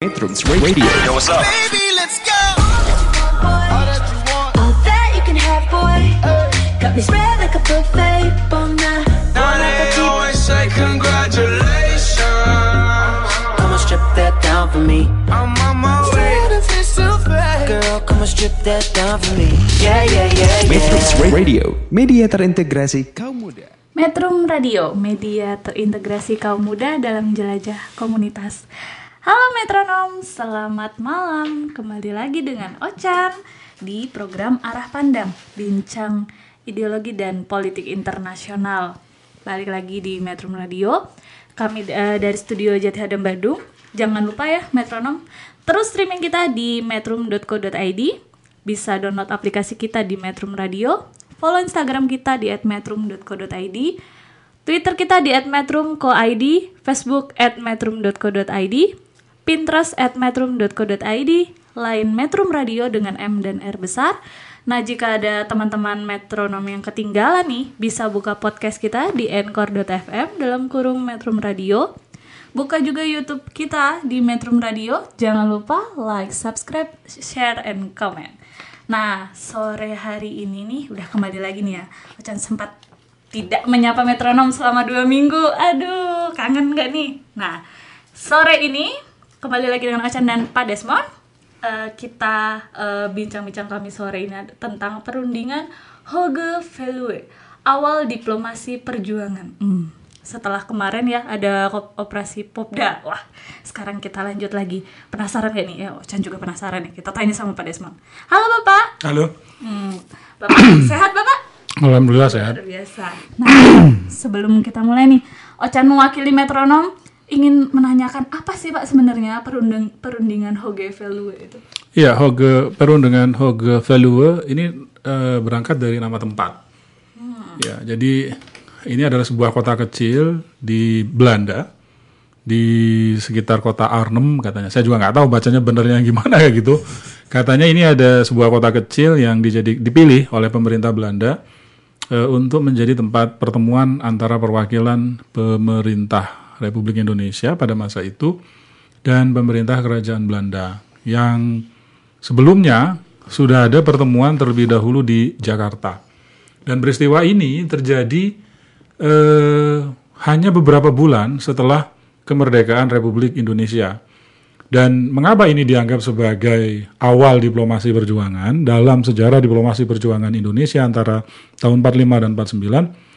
Metrums Radio. Yo, what's up? Baby, let's go. All that you can have, boy. Got me spread like a buffet. Bon now, Now they always say congratulations. Come on, strip that down for me. I'm on my way. Girl, come on, strip that down for me. Yeah, yeah, yeah, Metrums yeah. Radio, media terintegrasi kaum muda. Metrum Radio, media terintegrasi kaum muda dalam jelajah komunitas. Halo metronom, selamat malam. Kembali lagi dengan Ocan di program Arah Pandang, bincang ideologi dan politik internasional. Balik lagi di Metrum Radio. Kami eh, dari studio Jati Hadam Bandung. Jangan lupa ya metronom, terus streaming kita di metrum.co.id. Bisa download aplikasi kita di Metrum Radio, follow Instagram kita di @metrum.co.id, Twitter kita di @metrum.co.id, Facebook @metrum.co.id, Pinterest @metrum.co.id, lain Metrum Radio dengan M dan R besar. Nah, jika ada teman-teman metronom yang ketinggalan nih, bisa buka podcast kita di anchor.fm dalam kurung Metrum Radio. Buka juga YouTube kita di Metrum Radio. Jangan lupa like, subscribe, share, and comment. Nah, sore hari ini nih udah kembali lagi nih ya. Ocan sempat tidak menyapa metronom selama dua minggu. Aduh, kangen nggak nih? Nah, sore ini kembali lagi dengan Ocan dan Pak Desmond. Eh, kita eh, bincang-bincang kami sore ini tentang perundingan Hoge Velue, awal diplomasi perjuangan. Hmm. Setelah kemarin ya ada operasi Popda. Wah, sekarang kita lanjut lagi. Penasaran gak nih? Ya, Ocan juga penasaran nih. Kita tanya sama Pak Desmond. Halo Bapak. Halo, Hmm, Bapak sehat Bapak? alhamdulillah sehat. Luar biasa. Nah, sebelum kita mulai nih, Ocan mewakili metronom ingin menanyakan apa sih Pak sebenarnya perunding, perundingan Hoge Velue itu? Iya, Hoge perundingan Hoge Velue ini eh, berangkat dari nama tempat. Ya, jadi ini adalah sebuah kota kecil di Belanda di sekitar kota Arnhem katanya. Saya juga nggak tahu bacanya benernya gimana ya gitu. Katanya ini ada sebuah kota kecil yang dijadi, dipilih oleh pemerintah Belanda eh, untuk menjadi tempat pertemuan antara perwakilan pemerintah Republik Indonesia pada masa itu dan pemerintah kerajaan Belanda yang sebelumnya sudah ada pertemuan terlebih dahulu di Jakarta. Dan peristiwa ini terjadi eh, hanya beberapa bulan setelah kemerdekaan Republik Indonesia. Dan mengapa ini dianggap sebagai awal diplomasi perjuangan dalam sejarah diplomasi perjuangan Indonesia antara tahun 45 dan 49?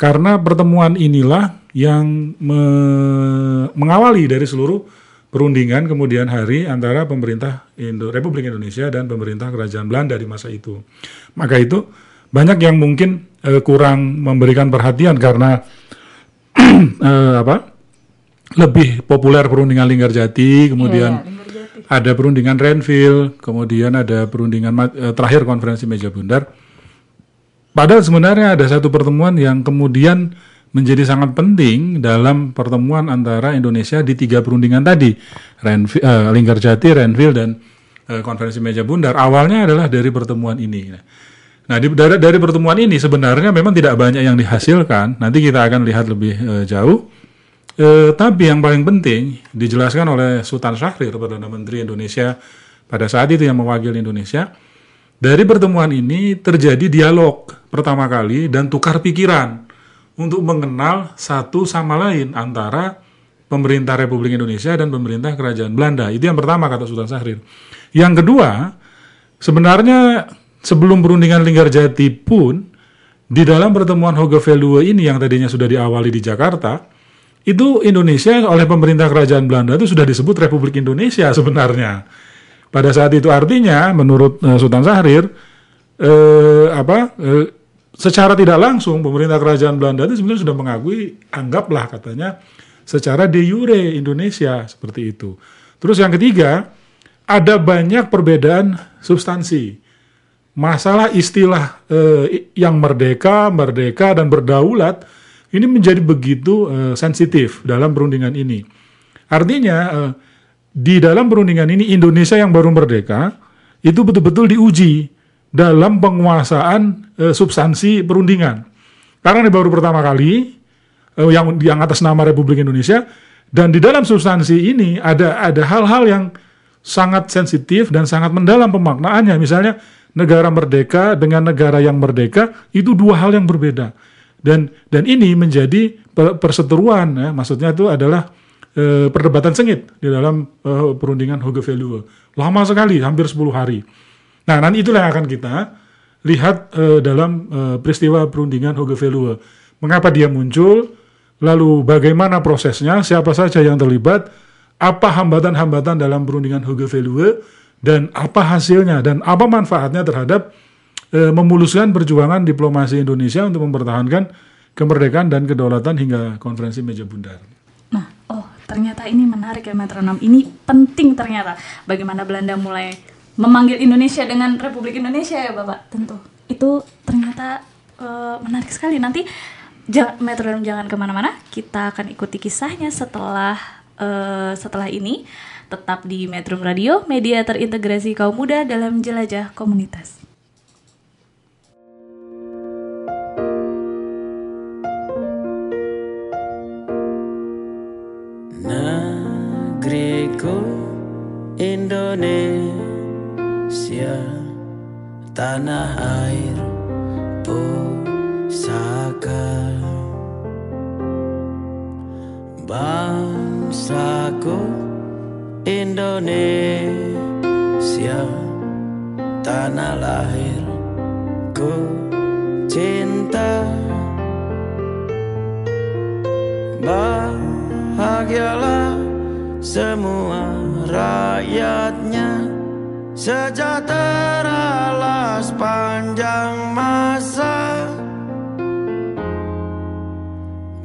Karena pertemuan inilah yang me- mengawali dari seluruh perundingan kemudian hari antara pemerintah Indo Republik Indonesia dan pemerintah kerajaan Belanda di masa itu. Maka itu banyak yang mungkin eh, kurang memberikan perhatian karena eh, apa? lebih populer perundingan Linggarjati, kemudian ada perundingan Renville, kemudian ada perundingan eh, terakhir konferensi meja bundar. Padahal sebenarnya ada satu pertemuan yang kemudian menjadi sangat penting dalam pertemuan antara Indonesia di tiga perundingan tadi, Renvi- eh, Linggarjati, Renville, dan eh, konferensi meja bundar. Awalnya adalah dari pertemuan ini. Nah, di, dari, dari pertemuan ini sebenarnya memang tidak banyak yang dihasilkan. Nanti kita akan lihat lebih eh, jauh. Eh, tapi yang paling penting dijelaskan oleh Sultan Syahrir, Perdana Menteri Indonesia pada saat itu yang mewakili Indonesia. Dari pertemuan ini terjadi dialog pertama kali dan tukar pikiran untuk mengenal satu sama lain antara pemerintah Republik Indonesia dan pemerintah Kerajaan Belanda. Itu yang pertama kata Sultan Syahrir. Yang kedua, sebenarnya sebelum perundingan Linggarjati pun di dalam pertemuan Hoge Velue ini yang tadinya sudah diawali di Jakarta, itu Indonesia oleh pemerintah kerajaan Belanda itu sudah disebut Republik Indonesia sebenarnya. Pada saat itu artinya menurut eh, Sultan Syahrir eh, apa eh, secara tidak langsung pemerintah kerajaan Belanda itu sebenarnya sudah mengakui anggaplah katanya secara de jure Indonesia seperti itu. Terus yang ketiga ada banyak perbedaan substansi masalah istilah eh, yang merdeka, merdeka dan berdaulat ini menjadi begitu eh, sensitif dalam perundingan ini. Artinya eh, di dalam perundingan ini Indonesia yang baru merdeka itu betul-betul diuji dalam penguasaan eh, substansi perundingan. Karena ini baru pertama kali eh, yang yang atas nama Republik Indonesia Dan di dalam substansi ini ada ada hal-hal yang sangat sensitif dan sangat mendalam pemaknaannya. Misalnya negara merdeka dengan negara yang merdeka itu dua hal yang berbeda. Dan dan ini menjadi per- perseteruan ya, maksudnya itu adalah eh, perdebatan sengit di dalam eh, perundingan Hoge Veluwe. Lama sekali, hampir 10 hari. Nah, nanti itulah yang akan kita lihat eh, dalam eh, peristiwa perundingan Hoge Veluwe. Mengapa dia muncul, lalu bagaimana prosesnya, siapa saja yang terlibat, apa hambatan-hambatan dalam perundingan Hoge Veluwe, dan apa hasilnya, dan apa manfaatnya terhadap memuluskan perjuangan diplomasi Indonesia untuk mempertahankan kemerdekaan dan kedaulatan hingga konferensi meja bundar. Ternyata ini menarik ya metronom. Ini penting ternyata. Bagaimana Belanda mulai memanggil Indonesia dengan Republik Indonesia ya Bapak? Tentu. Itu ternyata eh, menarik sekali. Nanti jangan, metronom jangan ke mana-mana. Kita akan ikuti kisahnya setelah eh, setelah ini. Tetap di Metro Radio, media terintegrasi kaum muda dalam jelajah komunitas. Negeriku Indonesia Tanah air pusaka. Bangsaku Indonesia Tanah lahir ku cinta Bahagialah semua rakyatnya. Sejahteralah sepanjang masa.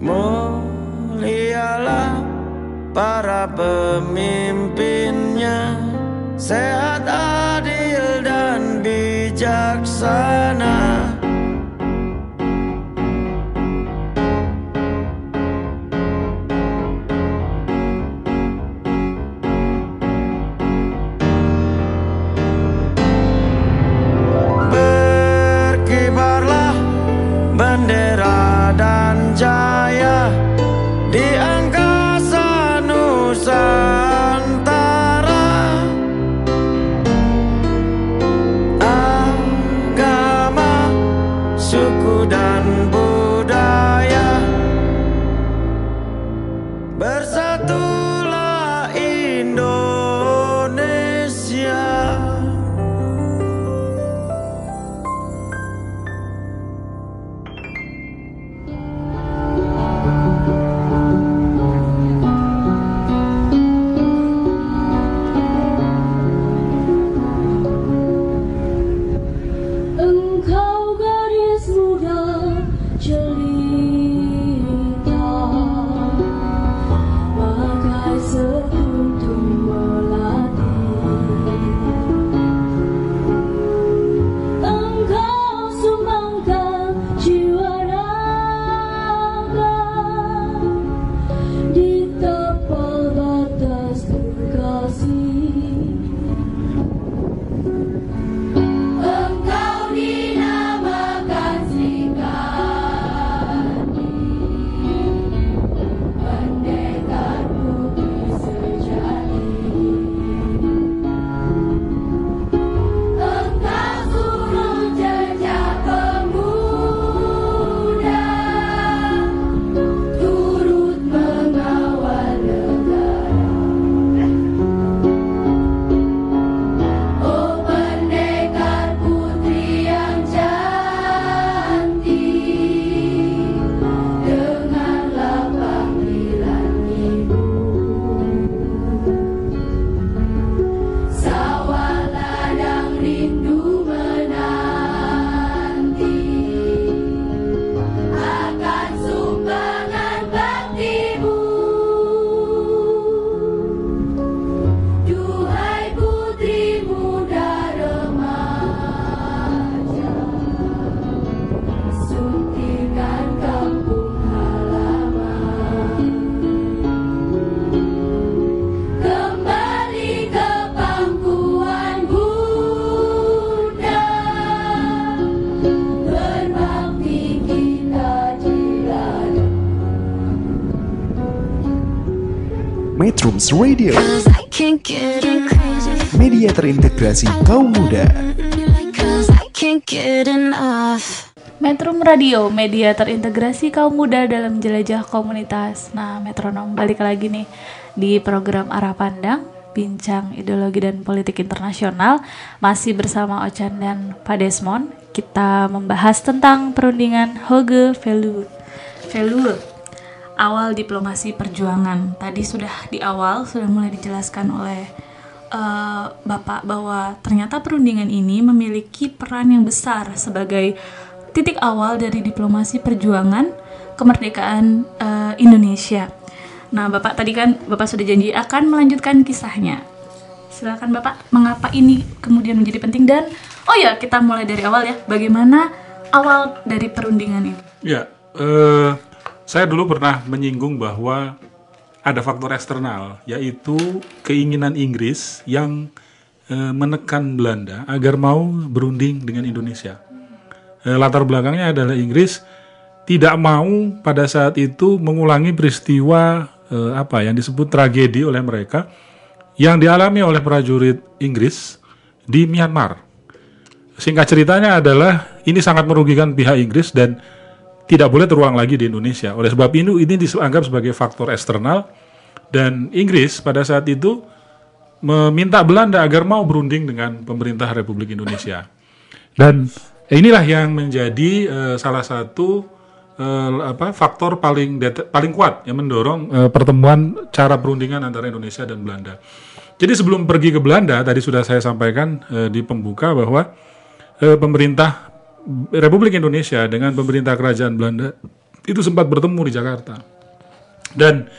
Mulialah para pemimpinnya. Sehat, adil, dan bijaksana Radio, media terintegrasi kaum muda. Metrum Radio, media terintegrasi kaum muda dalam jelajah komunitas. Nah, metronom balik lagi nih di program Arah Pandang, bincang ideologi dan politik internasional. Masih bersama Ochan dan Pak Desmond. Kita membahas tentang perundingan Hoge Veluwe. Veluwe. Awal diplomasi perjuangan. Tadi sudah di awal sudah mulai dijelaskan oleh eh, Bapak bahwa ternyata perundingan ini memiliki peran yang besar sebagai titik awal dari diplomasi perjuangan kemerdekaan eh, Indonesia. Nah, Bapak tadi kan Bapak sudah janji akan melanjutkan kisahnya. Silakan Bapak, mengapa ini kemudian menjadi penting dan oh ya, kita mulai dari awal ya. Bagaimana awal dari perundingan ini? Ya, eh, saya dulu pernah menyinggung bahwa ada faktor eksternal, yaitu keinginan Inggris yang eh, menekan Belanda agar mau berunding dengan Indonesia. Eh, latar belakangnya adalah Inggris tidak mau pada saat itu mengulangi peristiwa eh, apa yang disebut tragedi oleh mereka yang dialami oleh prajurit Inggris di Myanmar. Singkat ceritanya adalah ini sangat merugikan pihak Inggris dan tidak boleh terulang lagi di Indonesia. Oleh sebab itu ini dianggap sebagai faktor eksternal dan Inggris pada saat itu meminta Belanda agar mau berunding dengan pemerintah Republik Indonesia. Dan inilah yang menjadi eh, salah satu eh, apa faktor paling paling kuat yang mendorong eh, pertemuan cara perundingan antara Indonesia dan Belanda. Jadi sebelum pergi ke Belanda tadi sudah saya sampaikan eh, di pembuka bahwa eh, pemerintah Republik Indonesia dengan pemerintah kerajaan Belanda itu sempat bertemu di Jakarta. Dan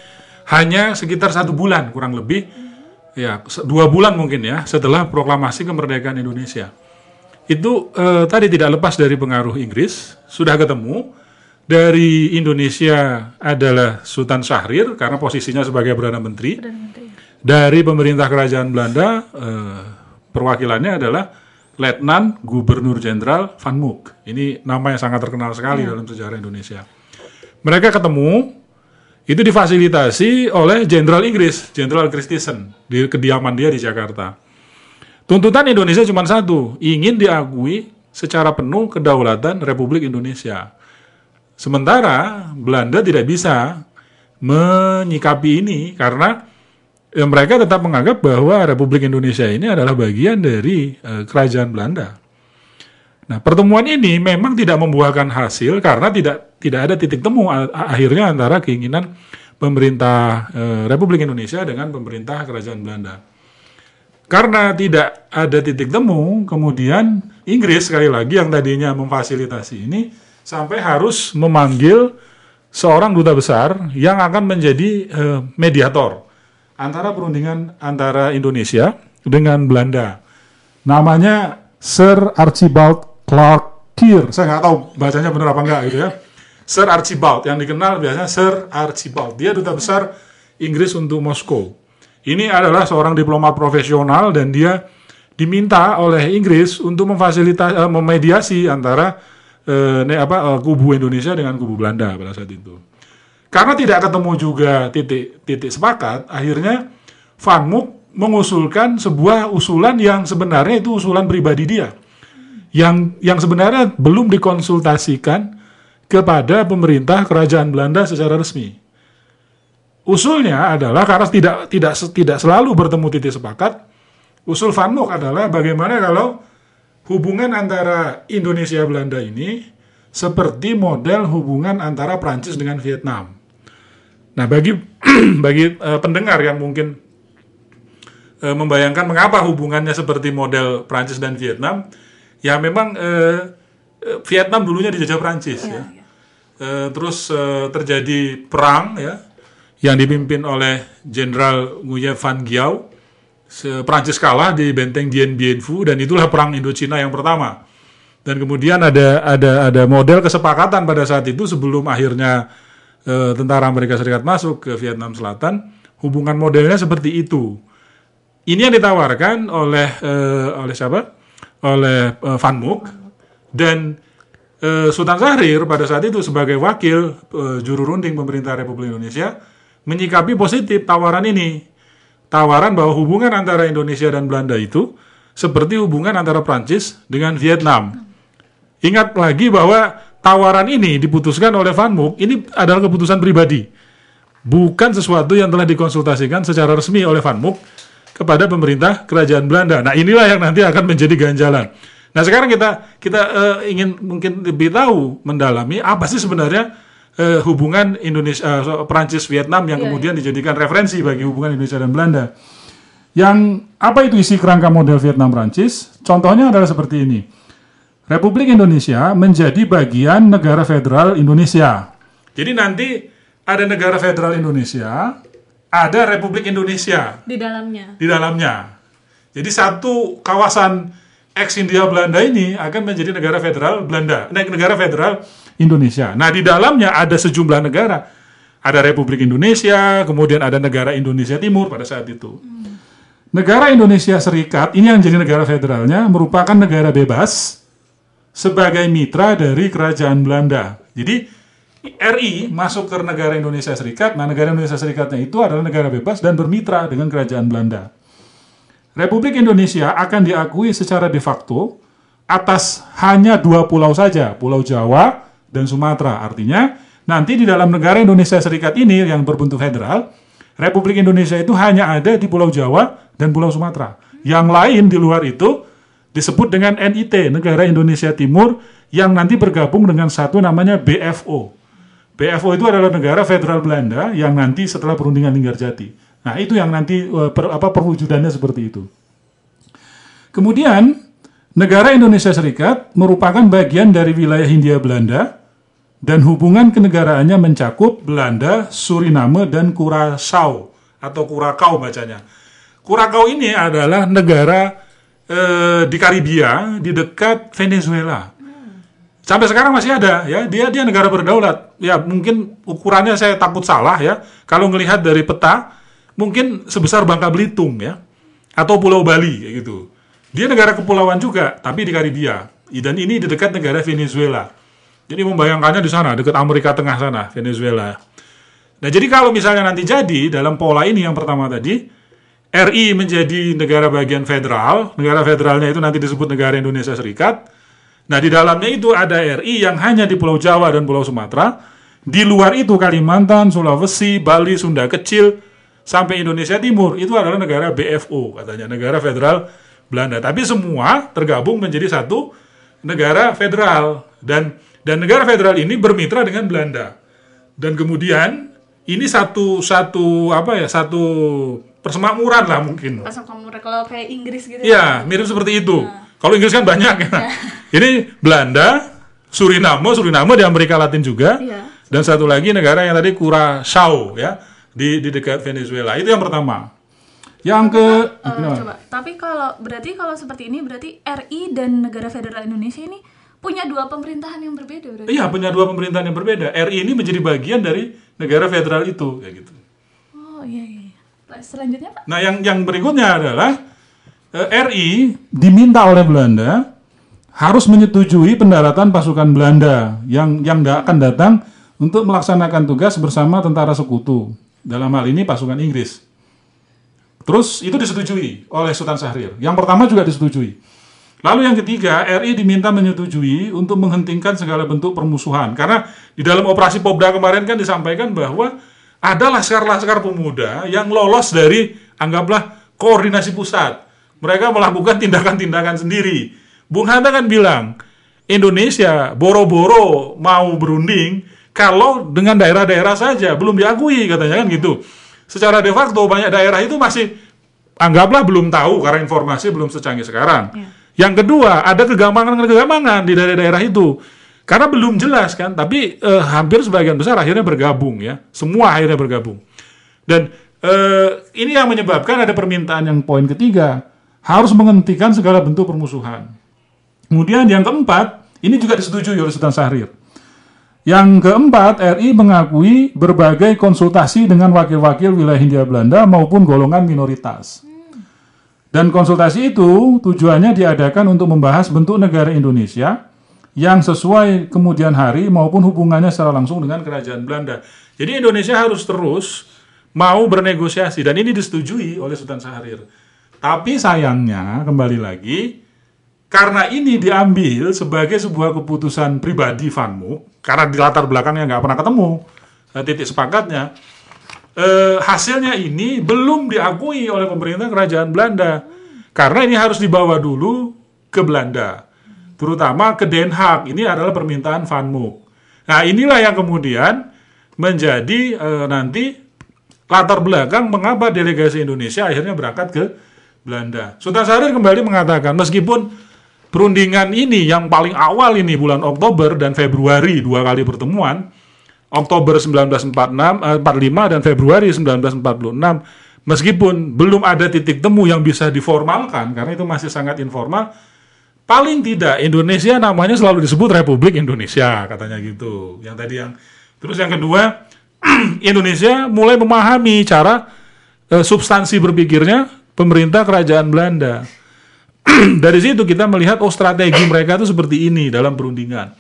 hanya sekitar satu bulan kurang lebih ya dua bulan mungkin ya setelah proklamasi kemerdekaan Indonesia. Itu eh, tadi tidak lepas dari pengaruh Inggris sudah ketemu. Dari Indonesia adalah Sultan Syahrir karena posisinya sebagai perdana menteri. Dari pemerintah kerajaan Belanda eh, perwakilannya adalah Letnan Gubernur Jenderal Van Mook. Ini nama yang sangat terkenal sekali dalam sejarah Indonesia. Mereka ketemu itu difasilitasi oleh Jenderal Inggris, Jenderal Christensen di kediaman dia di Jakarta. Tuntutan Indonesia cuma satu, ingin diakui secara penuh kedaulatan Republik Indonesia. Sementara Belanda tidak bisa menyikapi ini karena ya, mereka tetap menganggap bahwa Republik Indonesia ini adalah bagian dari eh, kerajaan Belanda. Nah, pertemuan ini memang tidak membuahkan hasil karena tidak tidak ada titik temu akhirnya antara keinginan pemerintah eh, Republik Indonesia dengan pemerintah kerajaan Belanda. Karena tidak ada titik temu, kemudian Inggris sekali lagi yang tadinya memfasilitasi ini sampai harus memanggil seorang duta besar yang akan menjadi eh, mediator antara perundingan antara Indonesia dengan Belanda. Namanya Sir Archibald Clark Keir. Saya nggak tahu bacanya benar apa enggak gitu ya. Sir Archibald yang dikenal biasanya Sir Archibald. Dia duta besar Inggris untuk Moskow. Ini adalah seorang diplomat profesional dan dia diminta oleh Inggris untuk memfasilitasi eh, memediasi antara eh, apa eh, kubu Indonesia dengan kubu Belanda pada saat itu. Karena tidak ketemu juga titik titik sepakat, akhirnya Van Mook mengusulkan sebuah usulan yang sebenarnya itu usulan pribadi dia. Yang yang sebenarnya belum dikonsultasikan kepada pemerintah kerajaan Belanda secara resmi. Usulnya adalah karena tidak tidak tidak selalu bertemu titik sepakat. Usul Van Mook adalah bagaimana kalau hubungan antara Indonesia Belanda ini seperti model hubungan antara Prancis dengan Vietnam. Nah, bagi bagi eh, pendengar yang mungkin eh, membayangkan mengapa hubungannya seperti model Prancis dan Vietnam, ya memang eh, Vietnam dulunya dijajah Prancis ya. Eh, terus eh, terjadi perang ya yang dipimpin oleh Jenderal Nguyen Van Giao. Prancis kalah di benteng Dien Bien Phu dan itulah perang Indochina yang pertama. Dan kemudian ada ada ada model kesepakatan pada saat itu sebelum akhirnya eh, tentara Amerika Serikat masuk ke Vietnam Selatan, hubungan modelnya seperti itu. Ini yang ditawarkan oleh eh, oleh siapa? Oleh eh, Van Mook dan eh, Sultan Syahrir pada saat itu sebagai wakil eh, juru runding pemerintah Republik Indonesia menyikapi positif tawaran ini. Tawaran bahwa hubungan antara Indonesia dan Belanda itu seperti hubungan antara Prancis dengan Vietnam. Ingat lagi bahwa tawaran ini diputuskan oleh Van Mook, ini adalah keputusan pribadi. Bukan sesuatu yang telah dikonsultasikan secara resmi oleh Van Mook kepada pemerintah kerajaan Belanda. Nah, inilah yang nanti akan menjadi ganjalan. Nah, sekarang kita kita eh, ingin mungkin lebih tahu mendalami apa sih sebenarnya eh, hubungan Indonesia eh, Prancis Vietnam yang kemudian dijadikan referensi bagi hubungan Indonesia dan Belanda. Yang apa itu isi kerangka model Vietnam Prancis? Contohnya adalah seperti ini. Republik Indonesia menjadi bagian negara federal Indonesia. Jadi nanti ada negara federal Indonesia, ada Republik Indonesia Di dalamnya. di dalamnya. Jadi satu kawasan ex Hindia Belanda ini akan menjadi negara federal Belanda, negara federal Indonesia. Nah, di dalamnya ada sejumlah negara. Ada Republik Indonesia, kemudian ada negara Indonesia Timur pada saat itu. Negara Indonesia Serikat ini yang jadi negara federalnya merupakan negara bebas sebagai mitra dari kerajaan Belanda. Jadi RI masuk ke negara Indonesia Serikat, nah negara Indonesia Serikatnya itu adalah negara bebas dan bermitra dengan kerajaan Belanda. Republik Indonesia akan diakui secara de facto atas hanya dua pulau saja, Pulau Jawa dan Sumatera. Artinya, nanti di dalam negara Indonesia Serikat ini yang berbentuk federal, Republik Indonesia itu hanya ada di Pulau Jawa dan Pulau Sumatera. Yang lain di luar itu disebut dengan NIT, Negara Indonesia Timur, yang nanti bergabung dengan satu namanya BFO. BFO itu adalah negara federal Belanda yang nanti setelah perundingan Linggarjati. Nah, itu yang nanti eh, per- apa perwujudannya seperti itu. Kemudian, negara Indonesia Serikat merupakan bagian dari wilayah Hindia Belanda dan hubungan kenegaraannya mencakup Belanda, Suriname, dan Curaçao atau Curacao bacanya. Curacao ini adalah negara eh, di Karibia di dekat Venezuela. Sampai sekarang masih ada ya. Dia dia negara berdaulat. Ya, mungkin ukurannya saya takut salah ya. Kalau ngelihat dari peta mungkin sebesar Bangka Belitung ya. Atau Pulau Bali gitu. Dia negara kepulauan juga, tapi di Karibia. Dan ini di dekat negara Venezuela. Jadi membayangkannya di sana, dekat Amerika Tengah sana, Venezuela. Nah, jadi kalau misalnya nanti jadi dalam pola ini yang pertama tadi, RI menjadi negara bagian federal, negara federalnya itu nanti disebut negara Indonesia Serikat. Nah, di dalamnya itu ada RI yang hanya di Pulau Jawa dan Pulau Sumatera. Di luar itu Kalimantan, Sulawesi, Bali, Sunda Kecil, sampai Indonesia Timur. Itu adalah negara BFO, katanya, negara federal Belanda. Tapi semua tergabung menjadi satu negara federal. Dan dan negara federal ini bermitra dengan Belanda. Dan kemudian ini satu satu apa ya satu persemakmuran lah mungkin. Kamu kalau kayak Inggris gitu. Iya, mirip seperti itu. Kalau Inggris kan banyak ya. Ini Belanda, Suriname, Suriname di Amerika Latin juga. Iya. Dan satu lagi negara yang tadi Curaçao ya di di dekat Venezuela. Itu yang pertama. Yang ke Kenapa? coba. Tapi kalau berarti kalau seperti ini berarti RI dan Negara Federal Indonesia ini punya dua pemerintahan yang berbeda berarti. Iya, punya dua pemerintahan yang berbeda. RI ini menjadi bagian dari negara federal itu kayak gitu. Oh iya iya. Selanjutnya Pak. Nah, yang yang berikutnya adalah eh, RI diminta oleh Belanda harus menyetujui pendaratan pasukan Belanda yang yang akan datang untuk melaksanakan tugas bersama tentara sekutu. Dalam hal ini pasukan Inggris. Terus itu disetujui oleh Sultan Syahrir. Yang pertama juga disetujui. Lalu yang ketiga, RI diminta menyetujui untuk menghentikan segala bentuk permusuhan. Karena di dalam operasi Pobda kemarin kan disampaikan bahwa ada laskar-laskar pemuda yang lolos dari, anggaplah, koordinasi pusat. Mereka melakukan tindakan-tindakan sendiri. Bung Hatta kan bilang, Indonesia boro-boro mau berunding kalau dengan daerah-daerah saja belum diakui katanya kan gitu. Secara de facto banyak daerah itu masih anggaplah belum tahu karena informasi belum secanggih sekarang. Yang kedua, ada kegampangan-kegampangan di daerah-daerah itu. Karena belum jelas kan, tapi eh, hampir sebagian besar akhirnya bergabung ya. Semua akhirnya bergabung. Dan eh, ini yang menyebabkan ada permintaan yang poin ketiga, harus menghentikan segala bentuk permusuhan. Kemudian yang keempat, ini juga disetujui oleh Sultan Syahrir. Yang keempat, RI mengakui berbagai konsultasi dengan wakil-wakil wilayah Hindia Belanda maupun golongan minoritas. Dan konsultasi itu tujuannya diadakan untuk membahas bentuk negara Indonesia yang sesuai kemudian hari maupun hubungannya secara langsung dengan kerajaan Belanda. Jadi Indonesia harus terus mau bernegosiasi dan ini disetujui oleh Sultan Syahrir. Tapi sayangnya kembali lagi karena ini diambil sebagai sebuah keputusan pribadi Vanmu karena di latar belakangnya nggak pernah ketemu eh, titik sepakatnya eh, hasilnya ini belum diakui oleh pemerintah kerajaan Belanda karena ini harus dibawa dulu ke Belanda terutama ke Den Haag. Ini adalah permintaan Van Mook. Nah inilah yang kemudian menjadi eh, nanti latar belakang mengapa delegasi Indonesia akhirnya berangkat ke Belanda. Sultan Syahrir kembali mengatakan meskipun perundingan ini yang paling awal ini bulan Oktober dan Februari dua kali pertemuan Oktober 1946 eh, 45 dan Februari 1946 meskipun belum ada titik temu yang bisa diformalkan karena itu masih sangat informal paling tidak Indonesia namanya selalu disebut Republik Indonesia katanya gitu yang tadi yang terus yang kedua Indonesia mulai memahami cara eh, substansi berpikirnya pemerintah kerajaan Belanda dari situ kita melihat oh strategi mereka itu seperti ini dalam perundingan.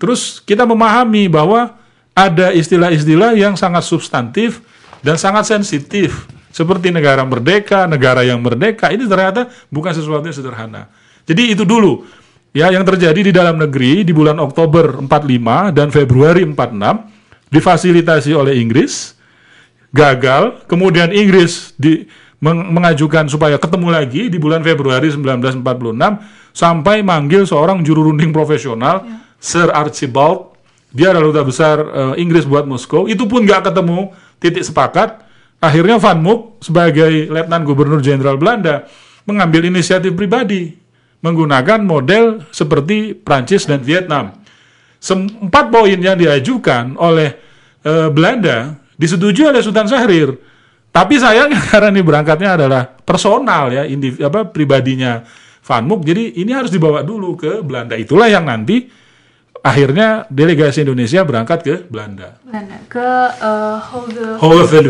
Terus kita memahami bahwa ada istilah-istilah yang sangat substantif dan sangat sensitif seperti negara merdeka, negara yang merdeka ini ternyata bukan sesuatu yang sederhana. Jadi itu dulu. Ya yang terjadi di dalam negeri di bulan Oktober 45 dan Februari 46 difasilitasi oleh Inggris gagal, kemudian Inggris di meng- mengajukan supaya ketemu lagi di bulan Februari 1946 sampai manggil seorang juru runding profesional Sir Archibald. Dia adalah duta besar eh, Inggris buat Moskow. Itu pun nggak ketemu titik sepakat. Akhirnya Van Mook sebagai letnan gubernur jenderal Belanda mengambil inisiatif pribadi menggunakan model seperti Prancis dan Vietnam empat poin yang diajukan oleh eh, Belanda disetujui oleh Sultan Syahrir tapi sayangnya karena ini berangkatnya adalah personal ya, indiv, apa pribadinya Van Mook, jadi ini harus dibawa dulu ke Belanda. Itulah yang nanti akhirnya delegasi Indonesia berangkat ke Belanda. Belanda ke eh, Hoge.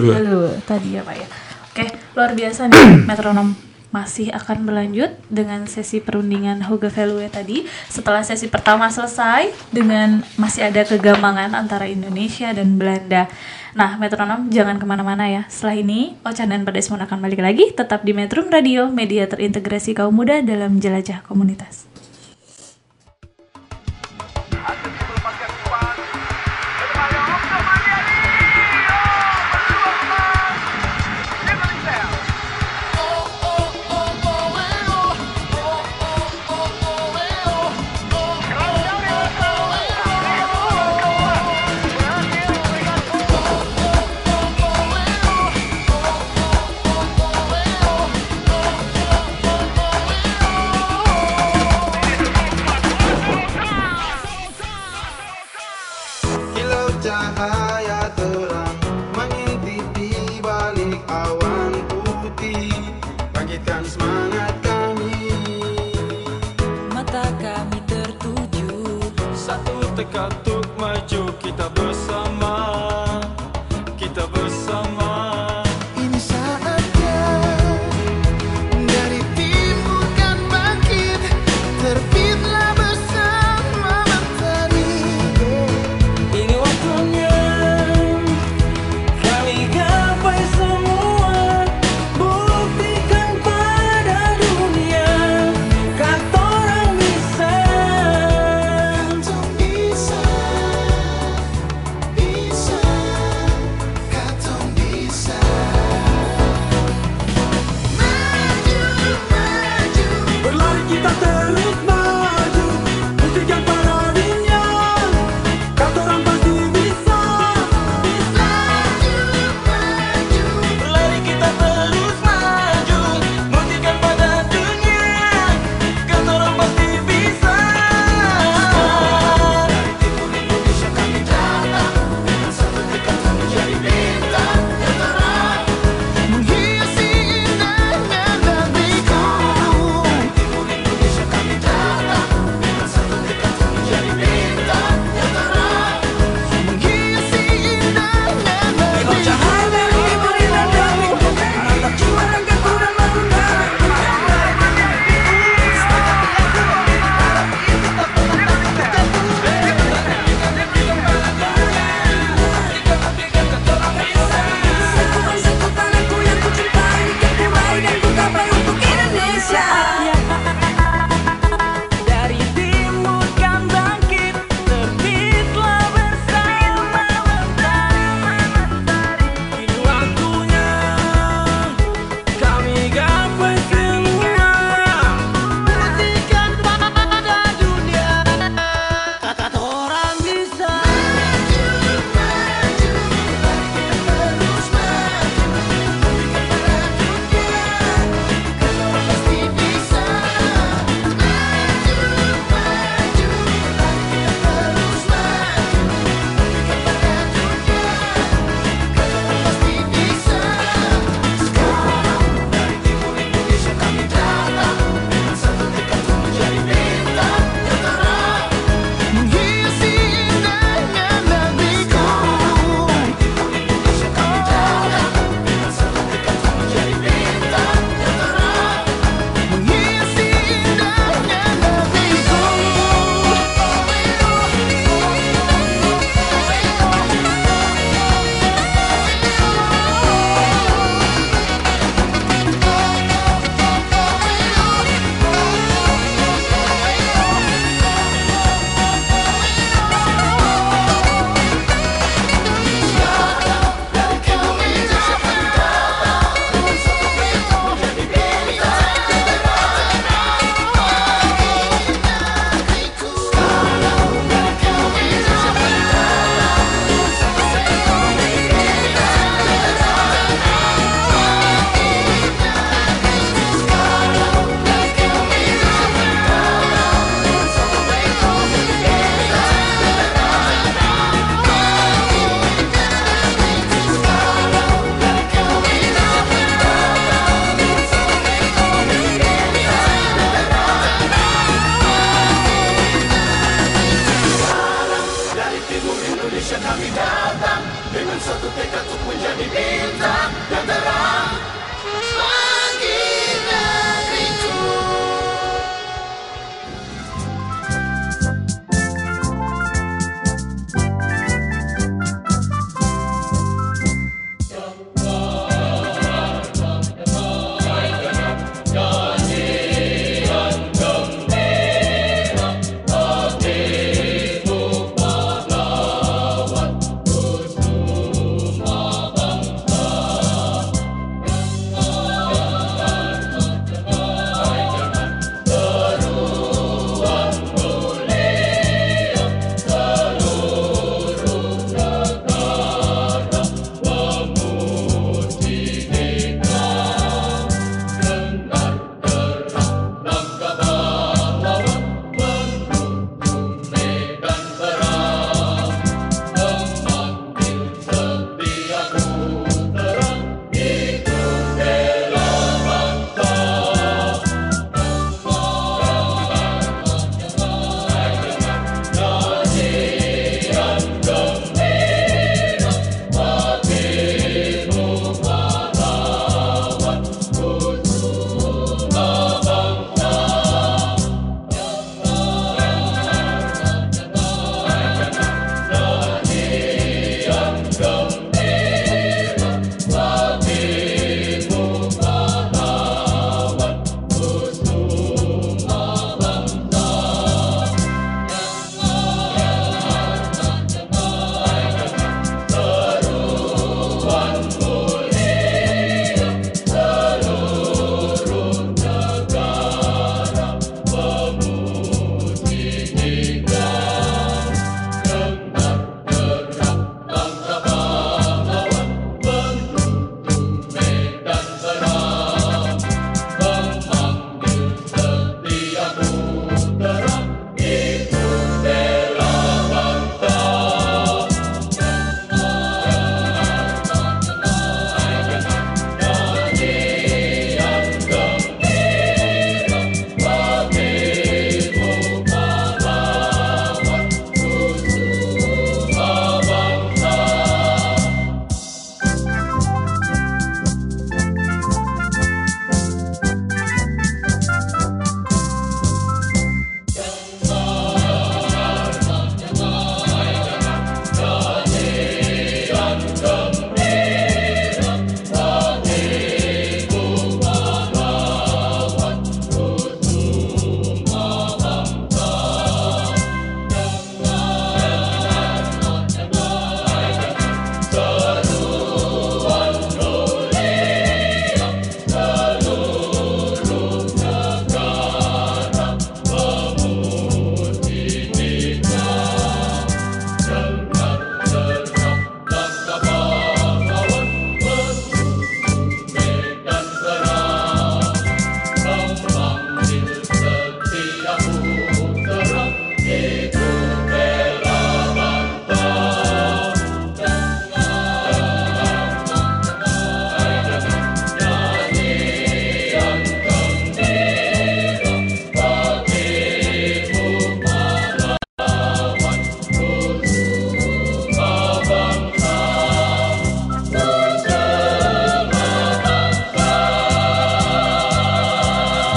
Veluwe tadi ya Pak ya. Oke, luar biasa nih metronom masih akan berlanjut dengan sesi perundingan Hoge Veluwe tadi. Setelah sesi pertama selesai dengan masih ada kegambangan antara Indonesia dan Belanda. Nah, metronom jangan ke mana-mana ya. Setelah ini, Ocan dan Pak Desmond akan balik lagi tetap di Metrum Radio, media terintegrasi kaum muda dalam jelajah komunitas.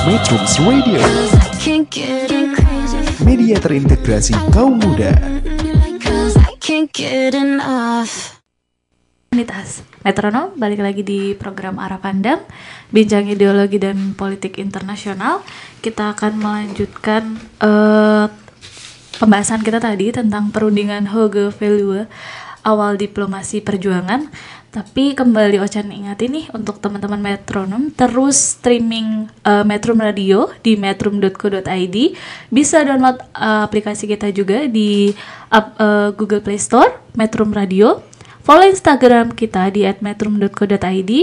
Metrums Radio, media terintegrasi kaum muda. Komunitas Metronom balik lagi di program Arah Pandang Bincang Ideologi dan Politik Internasional. Kita akan melanjutkan eh, pembahasan kita tadi tentang perundingan Hoge Veluwe awal diplomasi perjuangan tapi kembali Ocan ingatin nih untuk teman-teman Metronom terus streaming eh, Metrum Radio di metrum.co.id bisa download eh, aplikasi kita juga di ap- eh, Google Play Store Metrum Radio. Follow Instagram kita di @metrum.co.id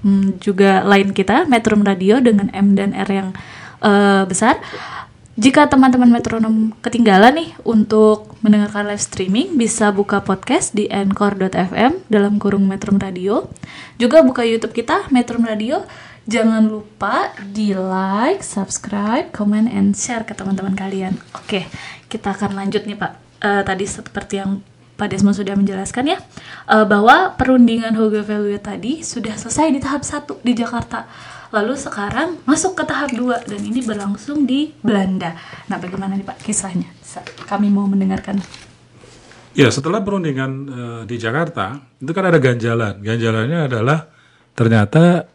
Hmm, juga line kita Metrum Radio dengan M dan R yang eh, besar. Jika teman-teman metronom ketinggalan nih untuk mendengarkan live streaming, bisa buka podcast di anchor.fm dalam kurung Metrum Radio. Juga buka YouTube kita Metrum Radio. Jangan lupa di like, subscribe, comment, and share ke teman-teman kalian. Oke, kita akan lanjut nih Pak. Eh, tadi seperti yang Pak Desmond sudah menjelaskan ya eh, bahwa perundingan Hoge Veluwe tadi sudah selesai di tahap satu di Jakarta. Lalu sekarang masuk ke tahap 2 dan ini berlangsung di Belanda. Nah, bagaimana nih Pak kisahnya? Sa- Kami mau mendengarkan. Ya, setelah perundingan eh, di Jakarta, itu kan ada ganjalan. Ganjalannya adalah ternyata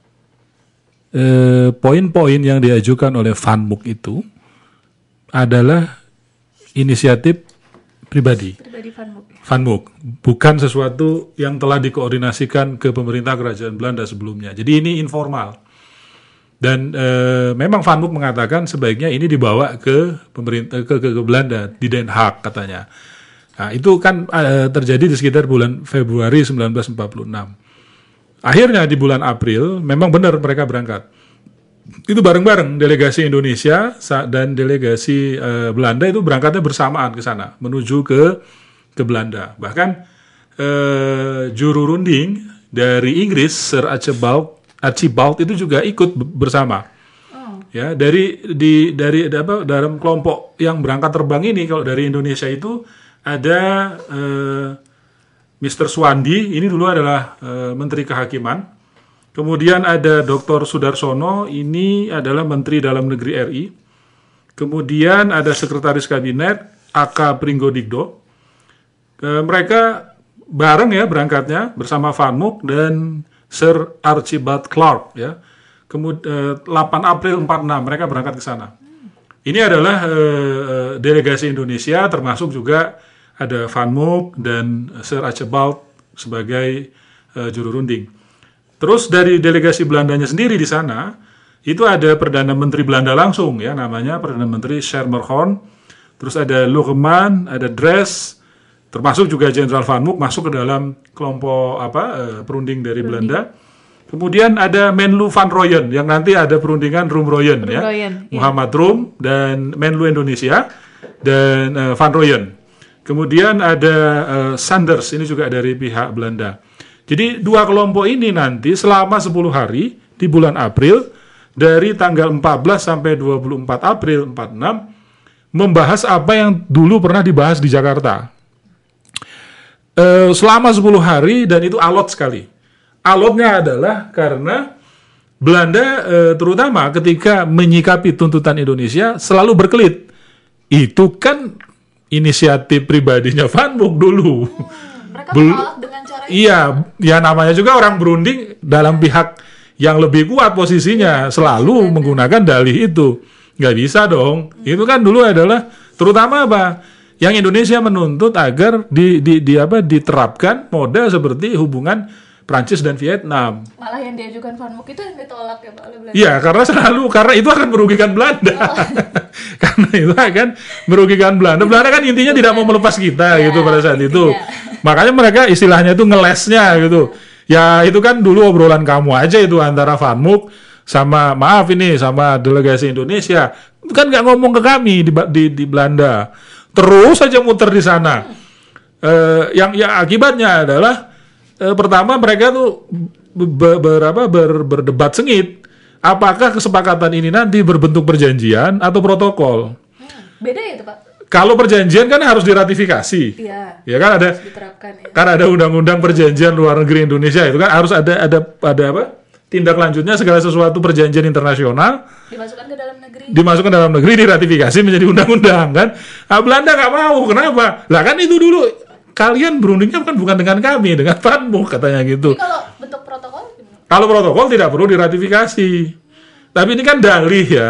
eh, poin-poin yang diajukan oleh Van Mook itu adalah inisiatif pribadi Pribadi Van Mook. Van Mook, bukan sesuatu yang telah dikoordinasikan ke pemerintah kerajaan Belanda sebelumnya. Jadi ini informal. Dan eh, memang Van Mook mengatakan sebaiknya ini dibawa ke pemerintah ke, ke, ke Belanda di Den Haag katanya. Nah, itu kan eh, terjadi di sekitar bulan Februari 1946. Akhirnya di bulan April memang benar mereka berangkat. Itu bareng-bareng delegasi Indonesia dan delegasi eh, Belanda itu berangkatnya bersamaan ke sana menuju ke ke Belanda. Bahkan eh, juru runding dari Inggris Sir Archibald Archibald itu juga ikut be- bersama. Ya, dari di dari apa dalam kelompok yang berangkat terbang ini kalau dari Indonesia itu ada eh, Mr. Swandi, ini dulu adalah eh, Menteri Kehakiman. Kemudian ada Dr. Sudarsono, ini adalah Menteri Dalam Negeri RI. Kemudian ada Sekretaris Kabinet AK Pringgodigdo. Eh, mereka bareng ya berangkatnya bersama Van Mook dan Sir Archibald Clark ya. Kemudian 8 April 46 mereka berangkat ke sana. Ini adalah eh, eh, delegasi Indonesia termasuk juga ada Van Mook dan Sir Archibald sebagai eh, juru runding. Terus dari delegasi Belandanya sendiri di sana itu ada perdana menteri Belanda langsung ya namanya perdana menteri Schermerhorn. Terus ada Logeman, ada Dres, termasuk juga Jenderal Van Mook masuk ke dalam kelompok apa eh, perunding dari Belanda. Kemudian ada Menlu Van Royen yang nanti ada perundingan Rum Royen ya. Royen, iya. Muhammad Rum dan Menlu Indonesia dan eh, Van Royen. Kemudian ada eh, Sanders ini juga dari pihak Belanda. Jadi dua kelompok ini nanti selama 10 hari di bulan April dari tanggal 14 sampai 24 April 46 membahas apa yang dulu pernah dibahas di Jakarta. Eh, selama 10 hari dan itu alot sekali. Alotnya adalah karena Belanda eh, terutama ketika menyikapi tuntutan Indonesia selalu berkelit. Itu kan inisiatif pribadinya Van Mook dulu. Mereka Bel- menolak dengan cara Iya, ya namanya juga orang berunding dalam pihak yang lebih kuat posisinya selalu menggunakan dalih itu. Nggak bisa dong. Itu kan dulu adalah terutama apa? Yang Indonesia menuntut agar di, di, di apa diterapkan model seperti hubungan Prancis dan Vietnam. malah yang diajukan Van Mook itu yang ditolak ya Pak oleh Belanda. Iya, karena selalu karena itu akan merugikan Belanda. karena itu akan merugikan Belanda. Belanda kan intinya tidak mau melepas kita gitu pada saat itu. Makanya mereka istilahnya itu ngelesnya gitu. Ya itu kan dulu obrolan kamu aja itu antara Van Mook sama maaf ini sama delegasi Indonesia. Kan nggak ngomong ke kami di, di di Belanda. Terus saja muter di sana. Eh, yang yang akibatnya adalah eh, pertama mereka tuh be- berapa ber- berdebat sengit apakah kesepakatan ini nanti berbentuk perjanjian atau protokol. Beda ya itu Pak? Kalau perjanjian kan harus diratifikasi. Iya, Ya kan ada diterapkan ya. kan ada undang-undang perjanjian luar negeri Indonesia itu kan harus ada ada ada apa? Tindak lanjutnya segala sesuatu perjanjian internasional Dimasukkan ke dalam negeri. dimasukkan dalam negeri diratifikasi menjadi undang-undang kan? Nah, Belanda nggak mau kenapa? Lah kan itu dulu kalian berundingnya kan bukan dengan kami dengan Panmu katanya gitu. Jadi kalau bentuk protokol kalau protokol tidak perlu diratifikasi. Tapi ini kan dalih ya.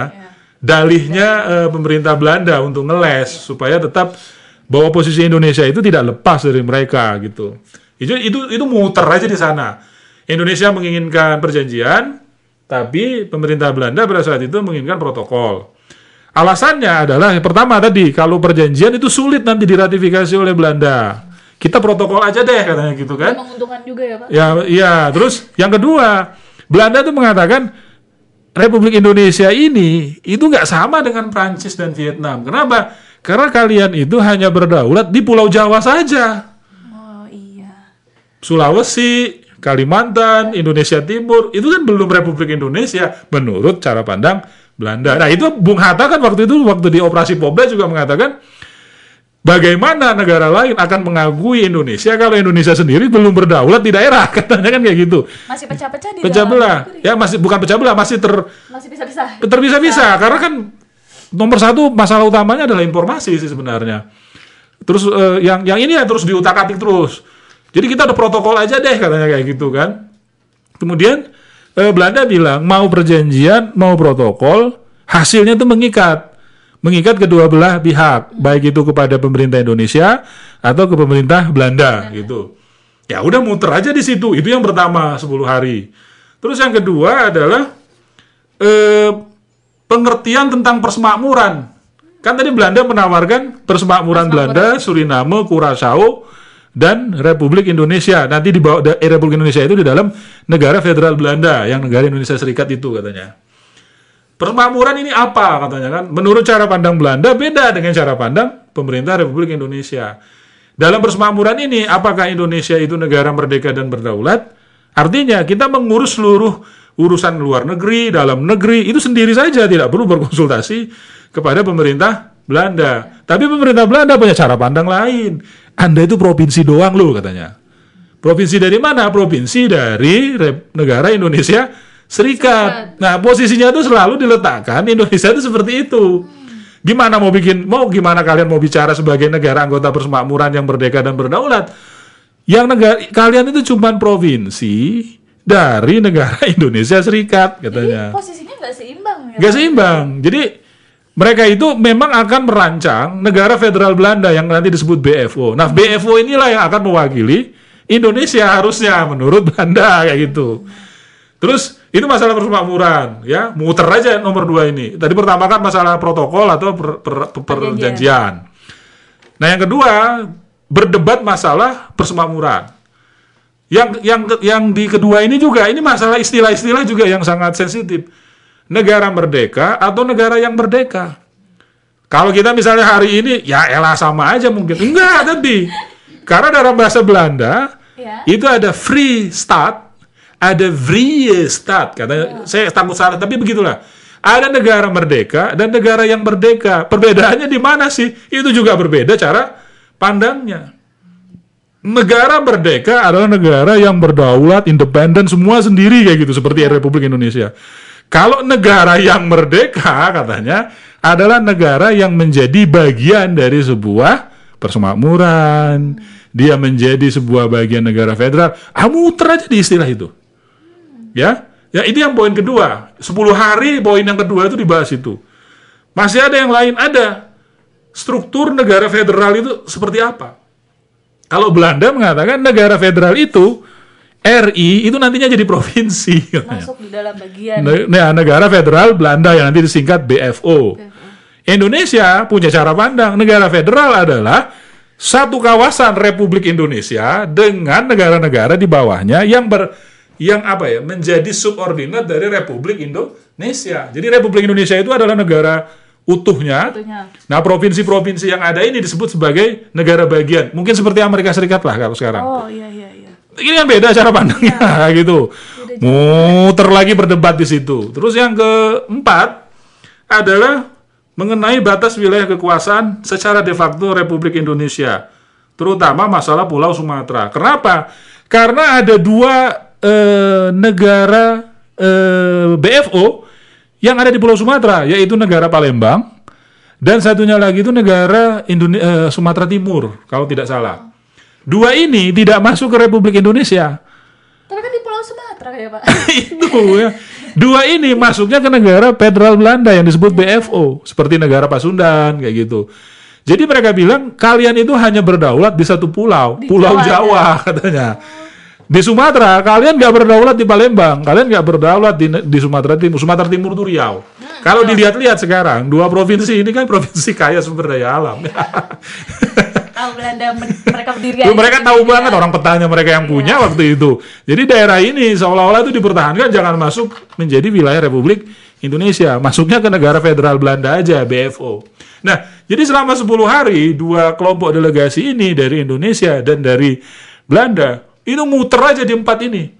Dalihnya eh, pemerintah Belanda untuk ngeles supaya tetap bahwa posisi Indonesia itu tidak lepas dari mereka gitu. Itu itu itu muter aja di sana Indonesia menginginkan perjanjian tapi pemerintah Belanda pada saat itu menginginkan protokol alasannya adalah yang pertama tadi kalau perjanjian itu sulit nanti diratifikasi oleh Belanda kita protokol aja deh katanya gitu kan Menguntungkan juga ya Pak? Ya, iya. Terus yang kedua, Belanda tuh mengatakan Republik Indonesia ini itu nggak sama dengan Prancis dan Vietnam. Kenapa? Karena kalian itu hanya berdaulat di Pulau Jawa saja. Oh iya. Sulawesi, Kalimantan, Indonesia Timur, itu kan belum Republik Indonesia menurut cara pandang Belanda. Nah, itu Bung Hatta kan waktu itu waktu di operasi Pobla juga mengatakan bagaimana negara lain akan mengakui Indonesia kalau Indonesia sendiri belum berdaulat di daerah katanya kan kayak gitu. Masih pecah-pecah di Pecah belah. Ya masih bukan pecah belah, masih ter Masih bisa-bisa. terpisah-pisah karena kan nomor satu masalah utamanya adalah informasi sih sebenarnya. Terus eh, yang yang ini ya terus diutak-atik terus. Jadi kita ada protokol aja deh katanya kayak gitu kan. Kemudian eh, Belanda bilang mau perjanjian mau protokol hasilnya itu mengikat mengikat kedua belah pihak baik itu kepada pemerintah Indonesia atau ke pemerintah Belanda gitu. Ya udah muter aja di situ. Itu yang pertama 10 hari. Terus yang kedua adalah eh, pengertian tentang persemakmuran. Kan tadi Belanda menawarkan persemakmuran Belanda, Suriname, Curaçao, dan Republik Indonesia. Nanti di bawah eh, Republik Indonesia itu di dalam negara federal Belanda, yang negara Indonesia Serikat itu katanya. Persemakmuran ini apa katanya kan? Menurut cara pandang Belanda beda dengan cara pandang pemerintah Republik Indonesia. Dalam persemakmuran ini, apakah Indonesia itu negara merdeka dan berdaulat? Artinya kita mengurus seluruh urusan luar negeri, dalam negeri itu sendiri saja, tidak perlu berkonsultasi kepada pemerintah Belanda. Tapi pemerintah Belanda punya cara pandang lain. Anda itu provinsi doang loh katanya. Provinsi dari mana? Provinsi dari negara Indonesia Serikat. Nah, posisinya itu selalu diletakkan Indonesia itu seperti itu. Gimana mau bikin mau gimana kalian mau bicara sebagai negara anggota persemakmuran yang merdeka dan berdaulat? Yang negara kalian itu cuma provinsi dari negara Indonesia Serikat Jadi katanya. posisinya nggak seimbang ya. Gak seimbang. Jadi mereka itu memang akan merancang negara federal Belanda yang nanti disebut BFO. Nah, BFO inilah yang akan mewakili Indonesia harusnya menurut Belanda kayak gitu. Terus itu masalah persemakmuran ya, muter aja nomor dua ini. Tadi pertama kan masalah protokol atau per- per- per- perjanjian. Nah, yang kedua berdebat masalah persemakmuran. Yang yang yang di kedua ini juga ini masalah istilah-istilah juga yang sangat sensitif. Negara merdeka atau negara yang merdeka. Kalau kita misalnya hari ini ya elah sama aja mungkin. Enggak tapi karena dalam bahasa Belanda Ya. itu ada free start, ada vrije start. Katanya saya takut salah tapi begitulah. Ada negara merdeka dan negara yang merdeka. Perbedaannya di mana sih? Itu juga berbeda cara pandangnya. Negara merdeka adalah negara yang berdaulat, independen, semua sendiri kayak gitu seperti Republik Indonesia. Kalau negara yang merdeka katanya adalah negara yang menjadi bagian dari sebuah persemakmuran, dia menjadi sebuah bagian negara federal. Ah muter aja di istilah itu. Ya, ya ini yang poin kedua. 10 hari poin yang kedua itu dibahas itu. Masih ada yang lain ada. Struktur negara federal itu seperti apa? Kalau Belanda mengatakan negara federal itu RI itu nantinya jadi provinsi. Masuk di dalam bagian. Nah, negara federal Belanda yang nanti disingkat BFO. Indonesia punya cara pandang negara federal adalah satu kawasan Republik Indonesia dengan negara-negara di bawahnya yang ber yang apa ya menjadi subordinat dari Republik Indonesia. Jadi Republik Indonesia itu adalah negara utuhnya. Utuhnya. Nah, provinsi-provinsi yang ada ini disebut sebagai negara bagian. Mungkin seperti Amerika Serikat lah kalau sekarang Oh iya iya iya. Ini kan beda cara pandangnya gitu. Muter lagi berdebat di situ. Terus yang keempat adalah mengenai batas wilayah kekuasaan secara de facto Republik Indonesia, terutama masalah Pulau Sumatera. Kenapa? Karena ada dua eh, negara eh, BFO yang ada di Pulau Sumatera, yaitu negara Palembang, dan satunya lagi itu negara Indone- eh, Sumatera Timur, kalau tidak salah. Dua ini tidak masuk ke Republik Indonesia. Tapi kan di Pulau Sumatera ya Pak. itu ya. Dua ini masuknya ke negara federal Belanda yang disebut BFO, seperti negara Pasundan kayak gitu. Jadi mereka bilang kalian itu hanya berdaulat di satu pulau, Di Pulau Jawa, Jawa, katanya. Di Sumatera kalian nggak berdaulat di Palembang, kalian nggak berdaulat di, di Sumatera Timur. Sumatera Timur itu Riau. Kalau dilihat-lihat sekarang dua provinsi ini kan provinsi kaya sumber daya alam. Tahu Belanda mereka berdiri aja mereka tahu sini, banget ya. orang petanya mereka yang punya waktu itu. Jadi daerah ini seolah-olah itu dipertahankan jangan masuk menjadi wilayah Republik Indonesia. Masuknya ke negara federal Belanda aja, BFO. Nah, jadi selama 10 hari dua kelompok delegasi ini dari Indonesia dan dari Belanda itu muter aja di empat ini.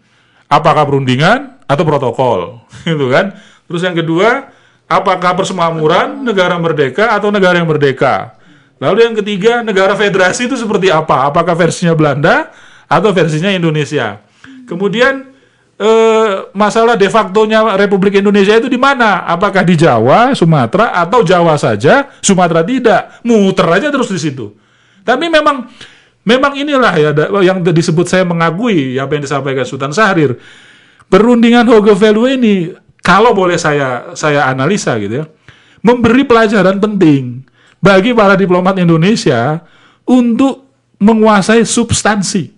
Apakah perundingan atau protokol, gitu kan? Terus yang kedua, apakah persemakmuran negara merdeka atau negara yang merdeka? Lalu yang ketiga, negara federasi itu seperti apa? Apakah versinya Belanda atau versinya Indonesia? Kemudian eh, masalah de facto-nya Republik Indonesia itu di mana? Apakah di Jawa, Sumatera atau Jawa saja, Sumatera tidak? Muter aja terus di situ. Tapi memang memang inilah ya yang disebut saya mengakui apa yang disampaikan Sultan Syahrir. Perundingan Hoge Value ini kalau boleh saya saya analisa gitu ya, memberi pelajaran penting bagi para diplomat Indonesia untuk menguasai substansi.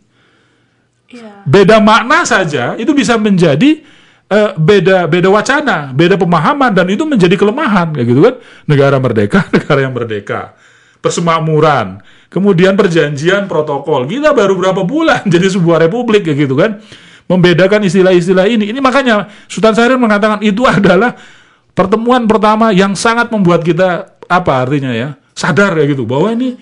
Iya. Beda makna saja itu bisa menjadi eh, beda beda wacana, beda pemahaman dan itu menjadi kelemahan kayak gitu kan. Negara merdeka, negara yang merdeka. Persemakmuran, kemudian perjanjian protokol. Kita baru berapa bulan jadi sebuah republik kayak gitu kan. Membedakan istilah-istilah ini. Ini makanya Sultan Syahrir mengatakan itu adalah pertemuan pertama yang sangat membuat kita apa artinya ya? Sadar ya gitu bahwa ini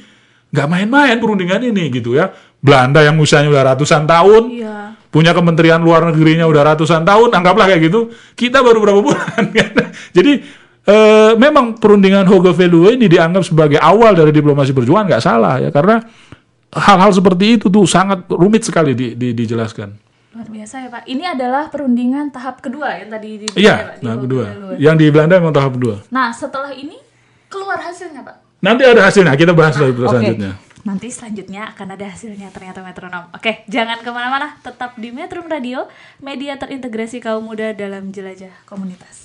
nggak main-main perundingan ini gitu ya. Belanda yang usianya udah ratusan tahun Iya. punya kementerian luar negerinya udah ratusan tahun anggaplah kayak gitu. Kita baru berapa bulan kan? Jadi eh, memang perundingan Hoge Value ini dianggap sebagai awal dari diplomasi perjuangan nggak salah ya. Karena hal-hal seperti itu tuh sangat rumit sekali di- di- dijelaskan. Luar biasa ya Pak. Ini adalah perundingan tahap kedua yang tadi di iya Pak, di tahap kedua. yang di Belanda memang tahap kedua. Nah, setelah ini keluar hasilnya Pak. nanti ada hasilnya kita bahas lagi Oke. selanjutnya Nanti selanjutnya akan ada hasilnya ternyata metronom. Oke, jangan ke mana-mana, tetap di Metrum Radio, media terintegrasi kaum muda dalam jelajah komunitas.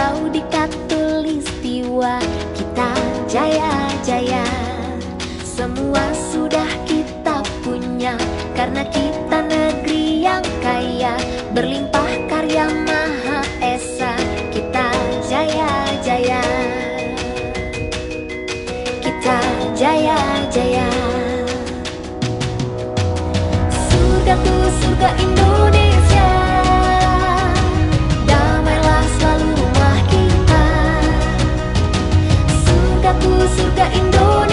Berkilau di katulistiwa. Kita jaya-jaya. Semua sudah kita punya. Karena kita negeri yang kaya. Berlimpah karya maha esa. Kita jaya-jaya. Kita jaya-jaya. Surgaku surga Indonesia Surgaku surga Indonesia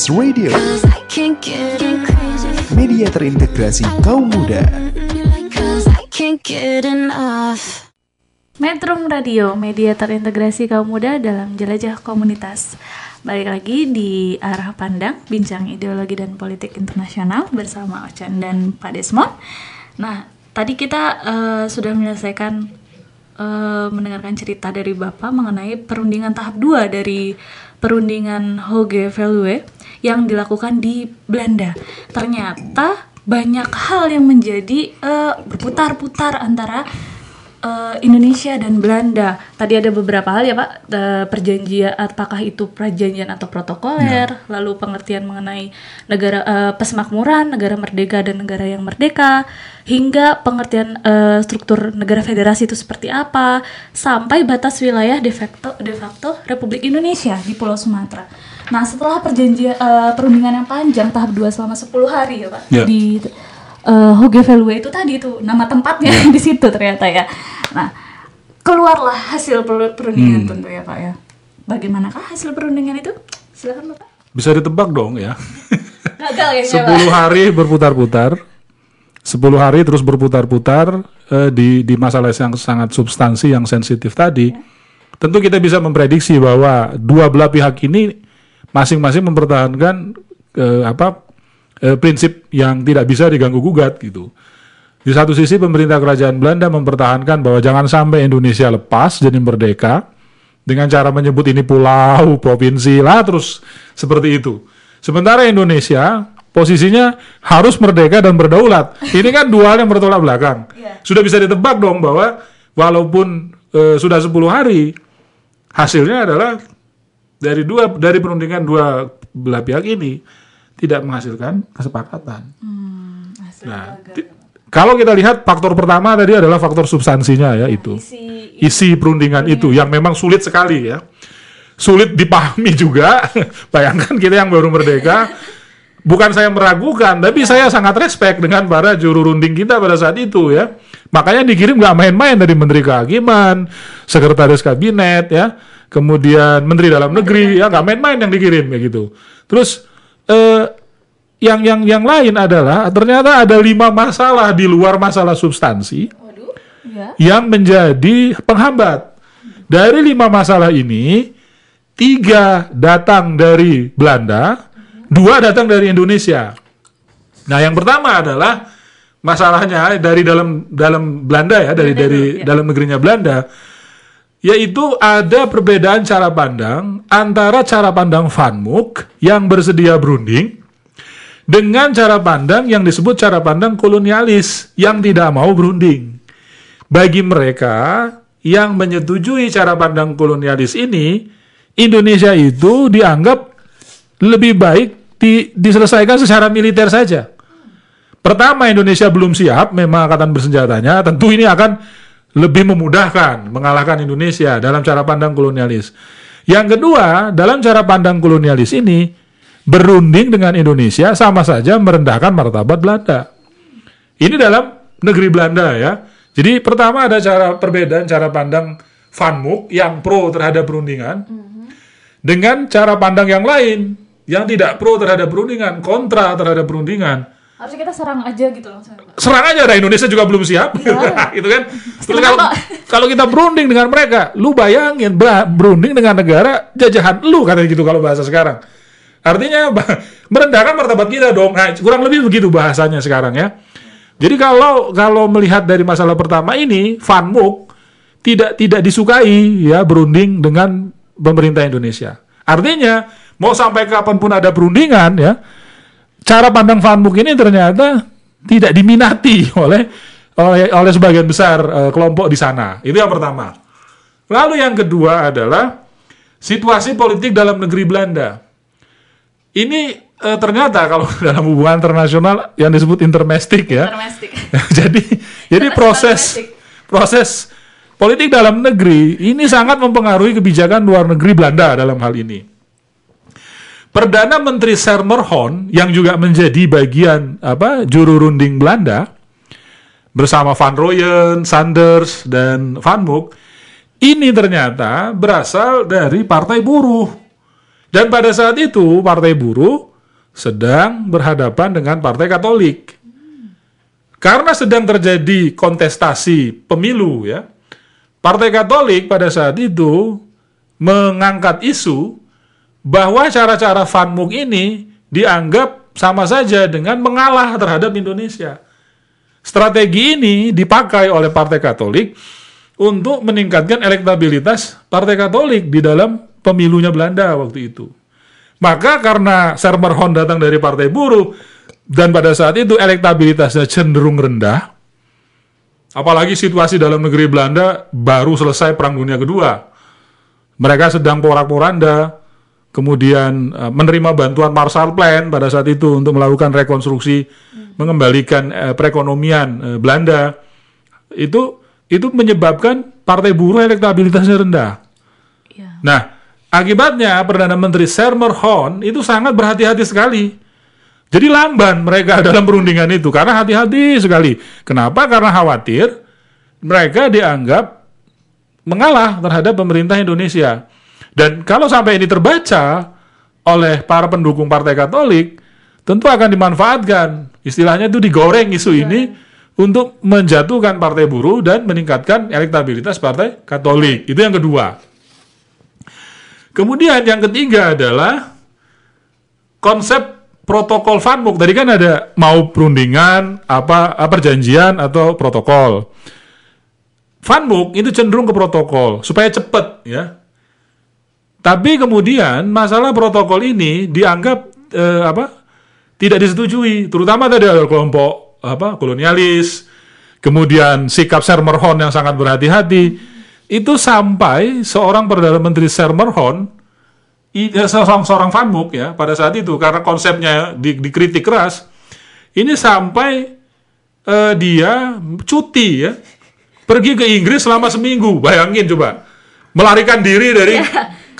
Metrums Radio, media terintegrasi kaum muda. Metrum Radio, media terintegrasi kaum muda dalam jelajah komunitas. Balik lagi di arah pandang, bincang ideologi dan politik internasional bersama Ocan dan Pak Desmond. Nah, tadi kita eh, sudah menyelesaikan eh, mendengarkan cerita dari Bapak mengenai perundingan tahap 2 dari perundingan Hoge Veluwe yang dilakukan di Belanda. Ternyata banyak hal yang menjadi eh, berputar-putar antara eh, Indonesia dan Belanda. Tadi ada beberapa hal ya Pak, eh, perjanjian apakah itu perjanjian atau protokoler, lalu pengertian mengenai negara eh, pesemakmuran, negara merdeka dan negara yang merdeka, hingga pengertian eh, struktur negara federasi itu seperti apa, sampai batas wilayah de facto de facto Republik Indonesia di Pulau Sumatera. Nah, setelah perjanjian eh, perundingan yang panjang tahap 2 selama 10 hari ya Pak Ya. di uh, Hoge Veluwe itu tadi tuh nama tempatnya di situ ternyata ya. Nah, keluarlah hasil per- perundingan tentu ya Pak ya. Bagaimanakah hasil perundingan itu? Silakan Bapak. Bisa ditebak dong ya. Gagal ya 10 hari berputar-putar. 10 hari terus berputar-putar eh, di di masalah yang sangat substansi yang sensitif tadi. Tentu kita bisa memprediksi bahwa dua belah pihak ini masing-masing mempertahankan eh, apa eh, prinsip yang tidak bisa diganggu gugat gitu. Di satu sisi pemerintah kerajaan Belanda mempertahankan bahwa jangan sampai Indonesia lepas jadi merdeka dengan cara menyebut ini pulau, provinsi lah terus seperti itu. Sementara Indonesia posisinya harus merdeka dan berdaulat. Ini kan dua hal yang bertolak belakang. Sudah bisa ditebak dong bahwa walaupun eh, sudah 10 hari hasilnya adalah dari dua dari perundingan dua belah pihak ini tidak menghasilkan kesepakatan. Nah, ti- kalau kita lihat faktor pertama tadi adalah faktor substansinya ya itu. Isi, perundingan itu yang memang sulit sekali ya. Sulit dipahami juga. Bayangkan kita yang baru merdeka bukan saya meragukan, tapi saya sangat respect dengan para juru runding kita pada saat itu ya. Makanya dikirim nggak main-main dari Menteri Kehakiman, Sekretaris Kabinet ya, kemudian Menteri Dalam Negeri ya nggak main-main yang dikirim kayak gitu. Terus eh, yang yang yang lain adalah ternyata ada lima masalah di luar masalah substansi Ya. yang menjadi penghambat. Dari lima masalah ini, tiga datang dari Belanda, dua datang dari Indonesia. Nah, yang pertama adalah masalahnya dari dalam dalam Belanda ya, dari dari dalam negerinya Belanda, yaitu ada perbedaan cara pandang antara cara pandang Van Mook yang bersedia berunding dengan cara pandang yang disebut cara pandang kolonialis yang tidak mau berunding bagi mereka yang menyetujui cara pandang kolonialis ini, Indonesia itu dianggap lebih baik di- diselesaikan secara militer saja. Pertama, Indonesia belum siap, memang angkatan bersenjatanya, tentu ini akan lebih memudahkan mengalahkan Indonesia dalam cara pandang kolonialis. Yang kedua, dalam cara pandang kolonialis ini, berunding dengan Indonesia sama saja merendahkan martabat Belanda. Ini dalam negeri Belanda ya. Jadi pertama ada cara perbedaan cara pandang Van Mook yang pro terhadap perundingan dengan cara pandang yang lain yang tidak pro terhadap perundingan, kontra terhadap perundingan. Harusnya kita serang aja gitu langsung. Serang aja ada Indonesia juga belum siap, gitu kan. Terus kalau kalau kita berunding dengan mereka, lu bayangin ber- berunding dengan negara jajahan lu katanya gitu kalau bahasa sekarang. Artinya merendahkan martabat kita dong. Nah, kurang lebih begitu bahasanya sekarang ya. Jadi kalau kalau melihat dari masalah pertama ini, Van Mook tidak tidak disukai ya berunding dengan pemerintah Indonesia. Artinya mau sampai kapan pun ada perundingan ya, cara pandang Van Mook ini ternyata tidak diminati oleh oleh, oleh sebagian besar eh, kelompok di sana. Itu yang pertama. Lalu yang kedua adalah situasi politik dalam negeri Belanda. Ini eh, ternyata kalau dalam hubungan internasional yang disebut intermestik ya. Jadi jadi proses proses politik dalam negeri ini sangat mempengaruhi kebijakan luar negeri Belanda dalam hal ini. Perdana Menteri Sermerhon yang juga menjadi bagian apa juru runding Belanda bersama Van Rooyen, Sanders dan Van Mook ini ternyata berasal dari partai buruh Dan pada saat itu Partai Buruh sedang berhadapan dengan Partai Katolik. Karena sedang terjadi kontestasi pemilu ya. Partai Katolik pada saat itu mengangkat isu bahwa cara-cara Fanmuk ini dianggap sama saja dengan mengalah terhadap Indonesia. Strategi ini dipakai oleh Partai Katolik untuk meningkatkan elektabilitas Partai Katolik di dalam pemilunya Belanda waktu itu. Maka karena Sermerhon datang dari Partai Buruh dan pada saat itu elektabilitasnya cenderung rendah, apalagi situasi dalam negeri Belanda baru selesai Perang Dunia Kedua. Mereka sedang porak-poranda, kemudian eh, menerima bantuan Marshall Plan pada saat itu untuk melakukan rekonstruksi, mengembalikan eh, perekonomian eh, Belanda. Itu itu menyebabkan Partai Buruh elektabilitasnya rendah. Iya. Nah, akibatnya Perdana Menteri Sermerhon itu sangat berhati-hati sekali. Jadi lamban mereka dalam perundingan itu karena hati-hati sekali. Kenapa? Karena khawatir mereka dianggap mengalah terhadap pemerintah Indonesia. Dan kalau sampai ini terbaca oleh para pendukung Partai Katolik, tentu akan dimanfaatkan. Istilahnya itu digoreng isu ini untuk menjatuhkan Partai Buruh dan meningkatkan elektabilitas Partai Katolik. Itu yang kedua. Kemudian yang ketiga adalah konsep protokol Fanmuk. Tadi kan ada mau perundingan, apa, perjanjian atau protokol. Fanmuk itu cenderung ke protokol supaya cepat ya. Tapi kemudian masalah protokol ini dianggap eh, apa? tidak disetujui, terutama tadi ada kelompok apa kolonialis, kemudian sikap Sermerhon yang sangat berhati-hati, itu sampai seorang perdana menteri Sermerhon i- eh, seorang seorang fanmuk ya pada saat itu karena konsepnya di- dikritik keras, ini sampai eh, dia cuti ya pergi ke Inggris selama seminggu, bayangin coba melarikan diri dari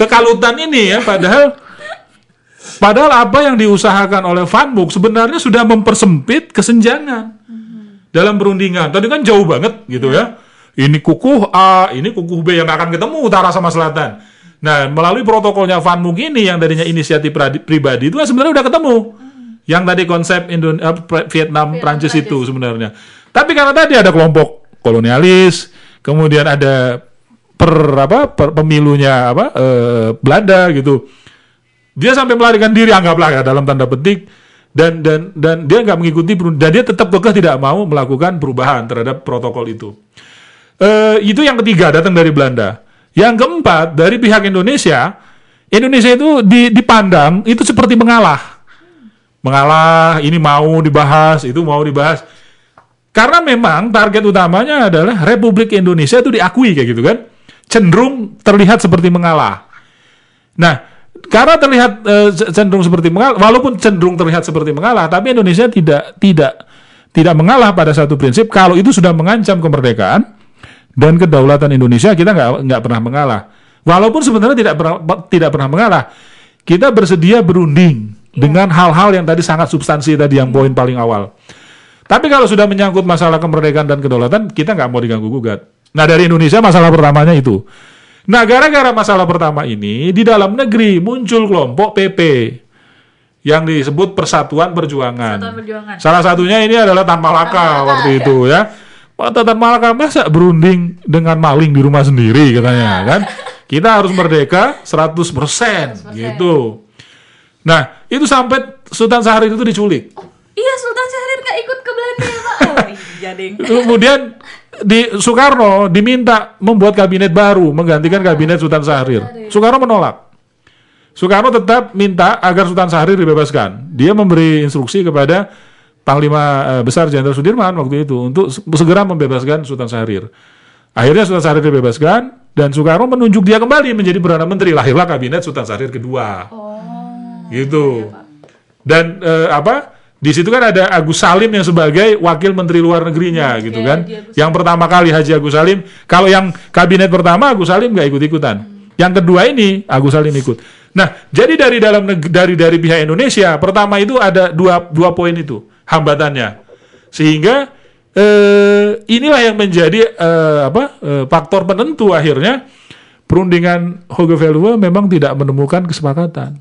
kekalutan ini ya padahal Padahal apa yang diusahakan oleh Fanmuk sebenarnya sudah mempersempit kesenjangan dalam perundingan. Tadi kan jauh banget gitu ya. Ini kukuh A, ini kukuh B yang akan ketemu utara sama selatan. Nah, melalui protokolnya Fanmuk ini yang tadinya inisiatif pribadi itu kan sebenarnya udah ketemu. Yang tadi konsep Indon eh, Pre- Vietnam, Prancis itu sebenarnya. Tapi karena tadi ada kelompok kolonialis, kemudian ada per apa per, pemilunya apa eh, Belanda gitu dia sampai melarikan diri anggaplah ya dalam tanda petik dan dan dan dia nggak mengikuti dan dia tetap kekeh tidak mau melakukan perubahan terhadap protokol itu. Eh, itu yang ketiga datang dari Belanda. Yang keempat dari pihak Indonesia, Indonesia itu di- dipandang itu seperti mengalah, mengalah. Ini mau dibahas, itu mau dibahas. Karena memang target utamanya adalah Republik Indonesia itu diakui kayak gitu kan, cenderung terlihat seperti mengalah. Nah, karena terlihat eh, cenderung seperti mengalah, walaupun cenderung terlihat seperti mengalah, tapi Indonesia tidak tidak tidak mengalah pada satu prinsip. Kalau itu sudah mengancam kemerdekaan dan kedaulatan Indonesia, kita nggak nggak pernah mengalah. Walaupun sebenarnya tidak pernah tidak pernah mengalah, kita bersedia berunding dengan hal-hal yang tadi sangat substansi tadi yang poin paling awal. Tapi kalau sudah menyangkut masalah kemerdekaan dan kedaulatan, kita nggak mau diganggu gugat. Nah dari Indonesia masalah pertamanya itu. Nah gara-gara masalah pertama ini di dalam negeri muncul kelompok PP yang disebut Persatuan Perjuangan. Persatuan Perjuangan. Salah satunya ini adalah Tan Malaka waktu itu ya. Pak Tan Malaka masa berunding dengan maling di rumah sendiri katanya kan. Kita harus merdeka 100%, gitu. Nah, itu sampai Sultan Syahrir itu diculik. Iya Sultan Syahrir nggak ikut ke Belanda Oh iya. Kemudian di Soekarno diminta membuat kabinet baru menggantikan kabinet Sultan Syahrir. Soekarno menolak. Soekarno tetap minta agar Sultan Syahrir dibebaskan. Dia memberi instruksi kepada Panglima eh, Besar Jenderal Sudirman waktu itu untuk se- segera membebaskan Sultan Syahrir. Akhirnya Sultan Syahrir dibebaskan dan Soekarno menunjuk dia kembali menjadi perdana menteri. Lahirlah kabinet Sultan Syahrir kedua. Gitu. Dan eh, apa? Di situ kan ada Agus Salim yang sebagai wakil menteri luar negerinya gitu kan. Yang pertama kali Haji Agus Salim, kalau yang kabinet pertama Agus Salim nggak ikut-ikutan. Yang kedua ini Agus Salim ikut. Nah, jadi dari dalam dari dari pihak Indonesia, pertama itu ada dua dua poin itu hambatannya. Sehingga eh, inilah yang menjadi eh, apa? eh, faktor penentu akhirnya perundingan Hoge memang tidak menemukan kesepakatan.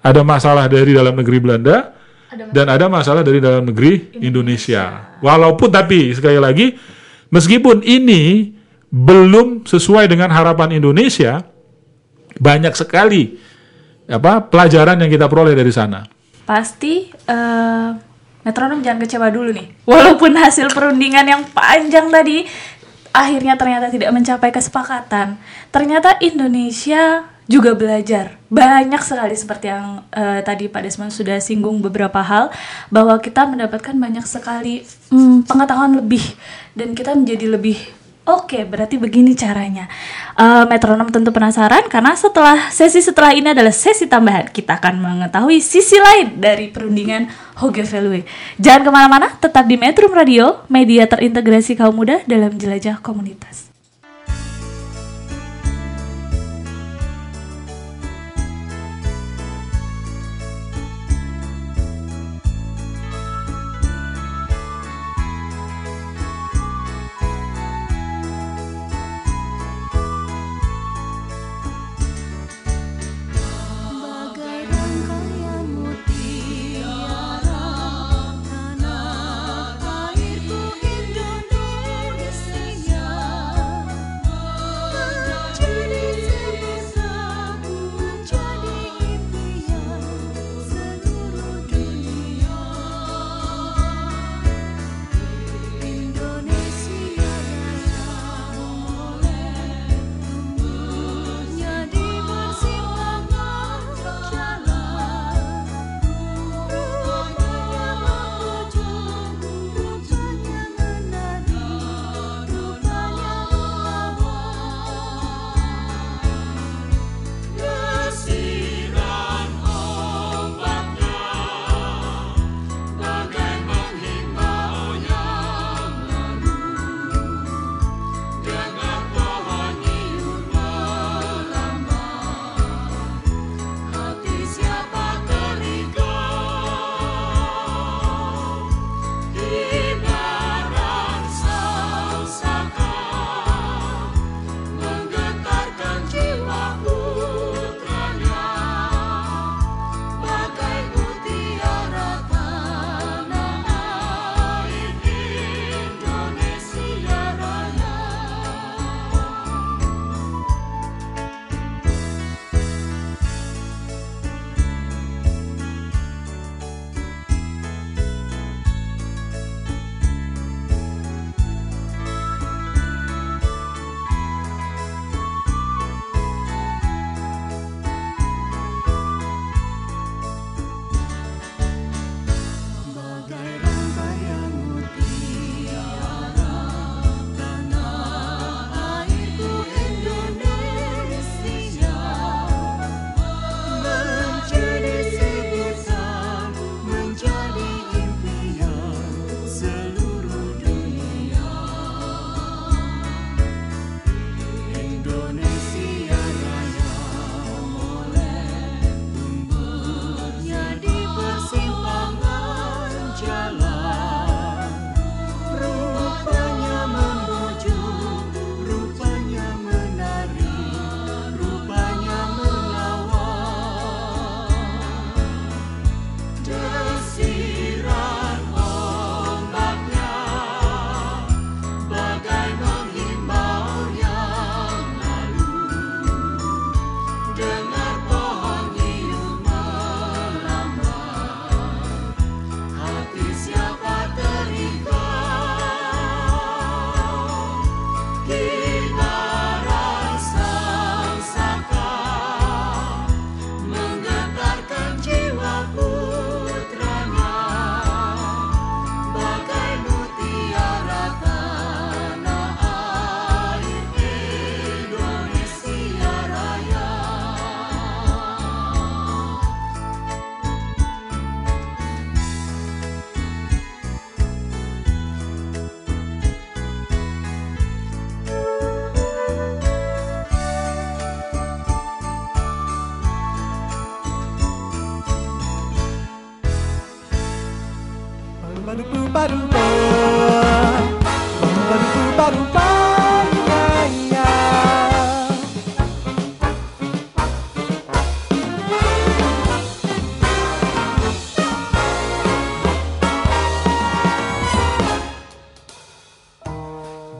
Ada masalah dari dalam negeri Belanda dan ada masalah dari dalam negeri Indonesia. Walaupun tapi sekali lagi meskipun ini belum sesuai dengan harapan Indonesia, banyak sekali apa pelajaran yang kita peroleh dari sana. Pasti eh, metronom jangan kecewa dulu nih. Walaupun hasil perundingan yang panjang tadi akhirnya ternyata tidak mencapai kesepakatan. Ternyata Indonesia juga belajar banyak sekali seperti yang eh, tadi Pak Desmond sudah singgung beberapa hal bahwa kita mendapatkan banyak sekali hmm, pengetahuan lebih dan kita menjadi lebih Oke, berarti begini caranya. Eh, metronom tentu penasaran karena setelah sesi setelah ini adalah sesi tambahan. Kita akan mengetahui sisi lain dari perundingan Hoge Veluwe. Jangan ke mana-mana, tetap di Metro Radio, media terintegrasi kaum muda dalam jelajah komunitas.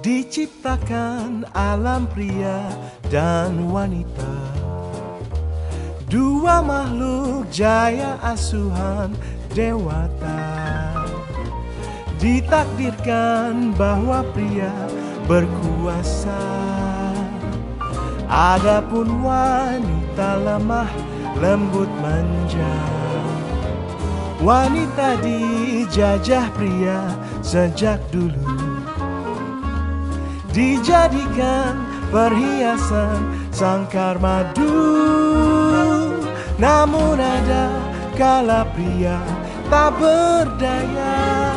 Diciptakan alam pria dan wanita. Dua makhluk jaya asuhan dewata. Ditakdirkan bahwa pria berkuasa. Adapun wanita lemah lembut manja. Wanita dijajah pria sejak dulu Dijadikan perhiasan sangkar madu Namun ada kala pria tak berdaya.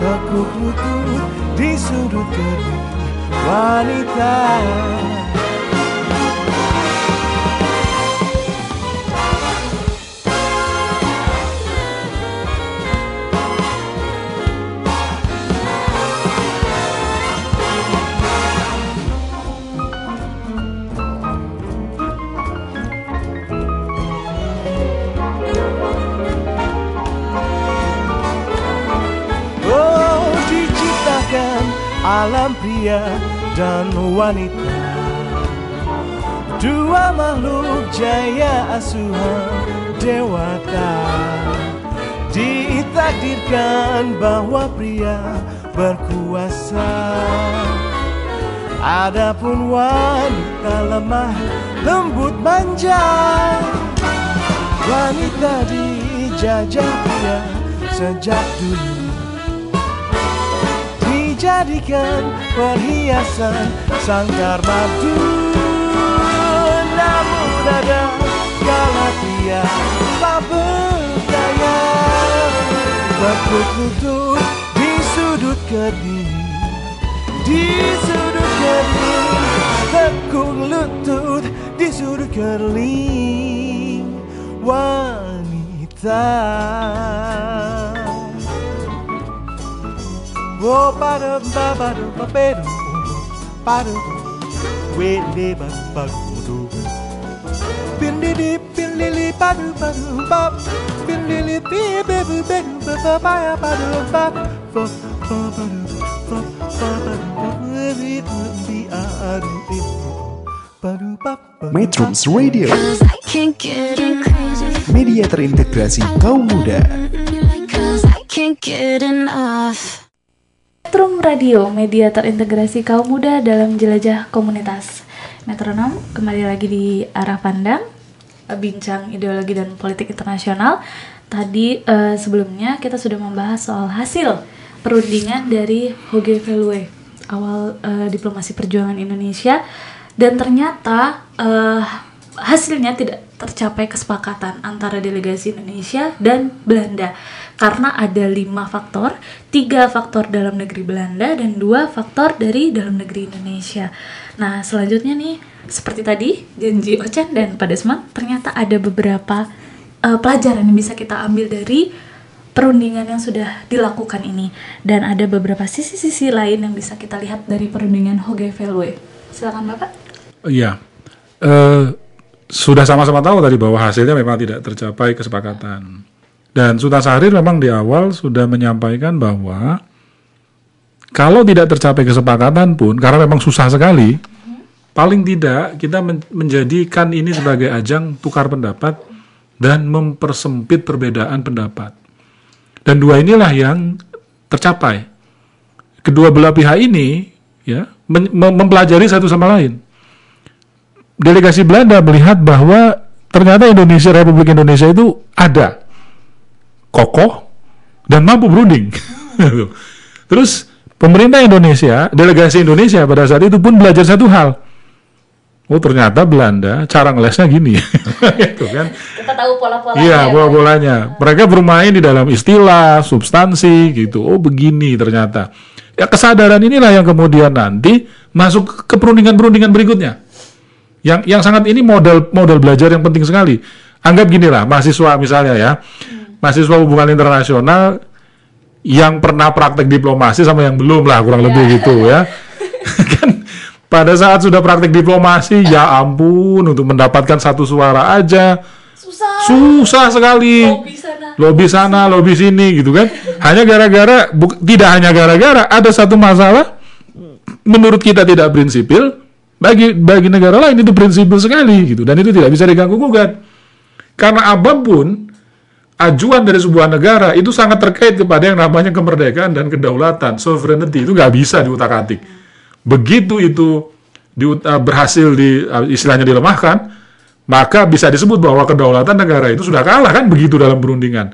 Tekuk lutut di sudut kedua wanita pria dan wanita. Dua makhluk jaya asuhan dewata. Ditakdirkan bahwa pria berkuasa. Adapun wanita lemah lembut manja. Wanita dijajah pria sejak dulu dijadikan perhiasan sangkar madu namun ada kala tak berdaya. Tekuk di sudut kediri di sudut kediri. Tekuk lutut di sudut kerling wanita Ba ba ba do ba ba do ba do we le ba ba do bin li li bin li li ba do ba do ba bin li li bi be bu be do ba ba ba ya ba do ba fa fa ba do fa fa ba do ba we do bi a a do bi ba do ba ba Metrums Radio, Cause I can't get crazy. media terintegrasi kaum muda. Cause I can't get enough. Metrum Radio, media terintegrasi kaum muda dalam jelajah komunitas. Metronom kembali lagi di arah pandang, eh, bincang ideologi dan politik internasional. Tadi eh, sebelumnya kita sudah membahas soal hasil perundingan dari Hoge Veluwe, awal eh, diplomasi perjuangan Indonesia, dan ternyata eh, hasilnya tidak tercapai kesepakatan antara delegasi Indonesia dan Belanda karena ada lima faktor, tiga faktor dalam negeri Belanda dan dua faktor dari dalam negeri Indonesia. Nah selanjutnya nih seperti tadi janji Ochan dan Pak Desmond ternyata ada beberapa eh, pelajaran yang bisa kita ambil dari perundingan yang sudah dilakukan ini dan ada beberapa sisi-sisi lain yang bisa kita lihat dari perundingan Hoge Veluwe. Silakan Bapak. Iya. Eh, sudah sama-sama tahu tadi bahwa hasilnya memang tidak tercapai kesepakatan. Dan Sultan Syahrir memang di awal sudah menyampaikan bahwa kalau tidak tercapai kesepakatan pun, karena memang susah sekali, paling tidak kita men- menjadikan ini sebagai ajang tukar pendapat dan mempersempit perbedaan pendapat. Dan dua inilah yang tercapai. Kedua belah pihak ini ya mempelajari satu sama lain delegasi Belanda melihat bahwa ternyata Indonesia Republik Indonesia itu ada kokoh dan mampu berunding. Terus pemerintah Indonesia, delegasi Indonesia pada saat itu pun belajar satu hal. Oh ternyata Belanda cara ngelesnya gini, gitu kan? Kita tahu pola-polanya. Iya, ya, bola-bolanya. Mereka bermain di dalam istilah, substansi gitu. Oh, begini ternyata. Ya kesadaran inilah yang kemudian nanti masuk ke perundingan-perundingan berikutnya. Yang yang sangat ini model model belajar yang penting sekali. Anggap gini lah, mahasiswa misalnya ya. Mahasiswa hubungan internasional yang pernah praktek diplomasi sama yang belum lah kurang lebih gitu ya. kan pada saat sudah praktek diplomasi ya ampun untuk mendapatkan satu suara aja Susah. susah sekali Lobby sana. lobby sana lobby sini gitu kan hanya gara-gara tidak hanya gara-gara ada satu masalah menurut kita tidak prinsipil, bagi bagi negara lain itu prinsipil sekali gitu dan itu tidak bisa diganggu gugat. Karena apa pun ajuan dari sebuah negara itu sangat terkait kepada yang namanya kemerdekaan dan kedaulatan, sovereignty itu nggak bisa diutak-atik. Begitu itu di, uh, berhasil di uh, istilahnya dilemahkan, maka bisa disebut bahwa kedaulatan negara itu sudah kalah kan begitu dalam perundingan.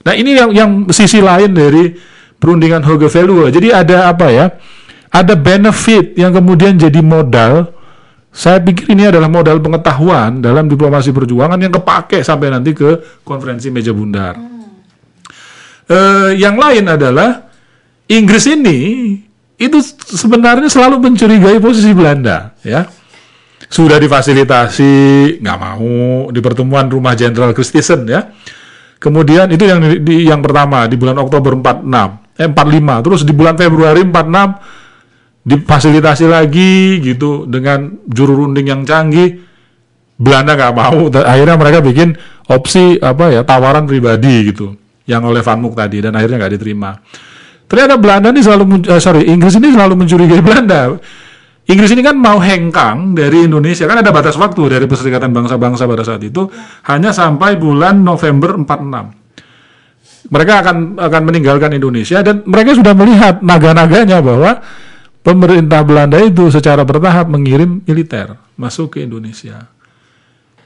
Nah ini yang yang sisi lain dari perundingan Hoge Value. Jadi ada apa ya? Ada benefit yang kemudian jadi modal. Saya pikir ini adalah modal pengetahuan dalam diplomasi perjuangan yang kepake sampai nanti ke konferensi meja bundar. Eh, yang lain adalah Inggris ini itu sebenarnya selalu mencurigai posisi Belanda, ya. Sudah difasilitasi, nggak mau di pertemuan rumah Jenderal Christensen, ya. Kemudian itu yang di- yang pertama di bulan Oktober 46, eh 45. Terus di bulan Februari 46 difasilitasi lagi gitu dengan juru runding yang canggih. Belanda nggak mau, akhirnya mereka bikin opsi apa ya tawaran pribadi gitu, yang oleh Van Mook tadi dan akhirnya nggak diterima. Ternyata Belanda ini selalu, eh, sorry, Inggris ini selalu mencurigai Belanda. Inggris ini kan mau hengkang dari Indonesia, kan ada batas waktu dari Perserikatan Bangsa-Bangsa pada saat itu hanya sampai bulan November 46 mereka akan akan meninggalkan Indonesia dan mereka sudah melihat naga-naganya bahwa pemerintah Belanda itu secara bertahap mengirim militer masuk ke Indonesia.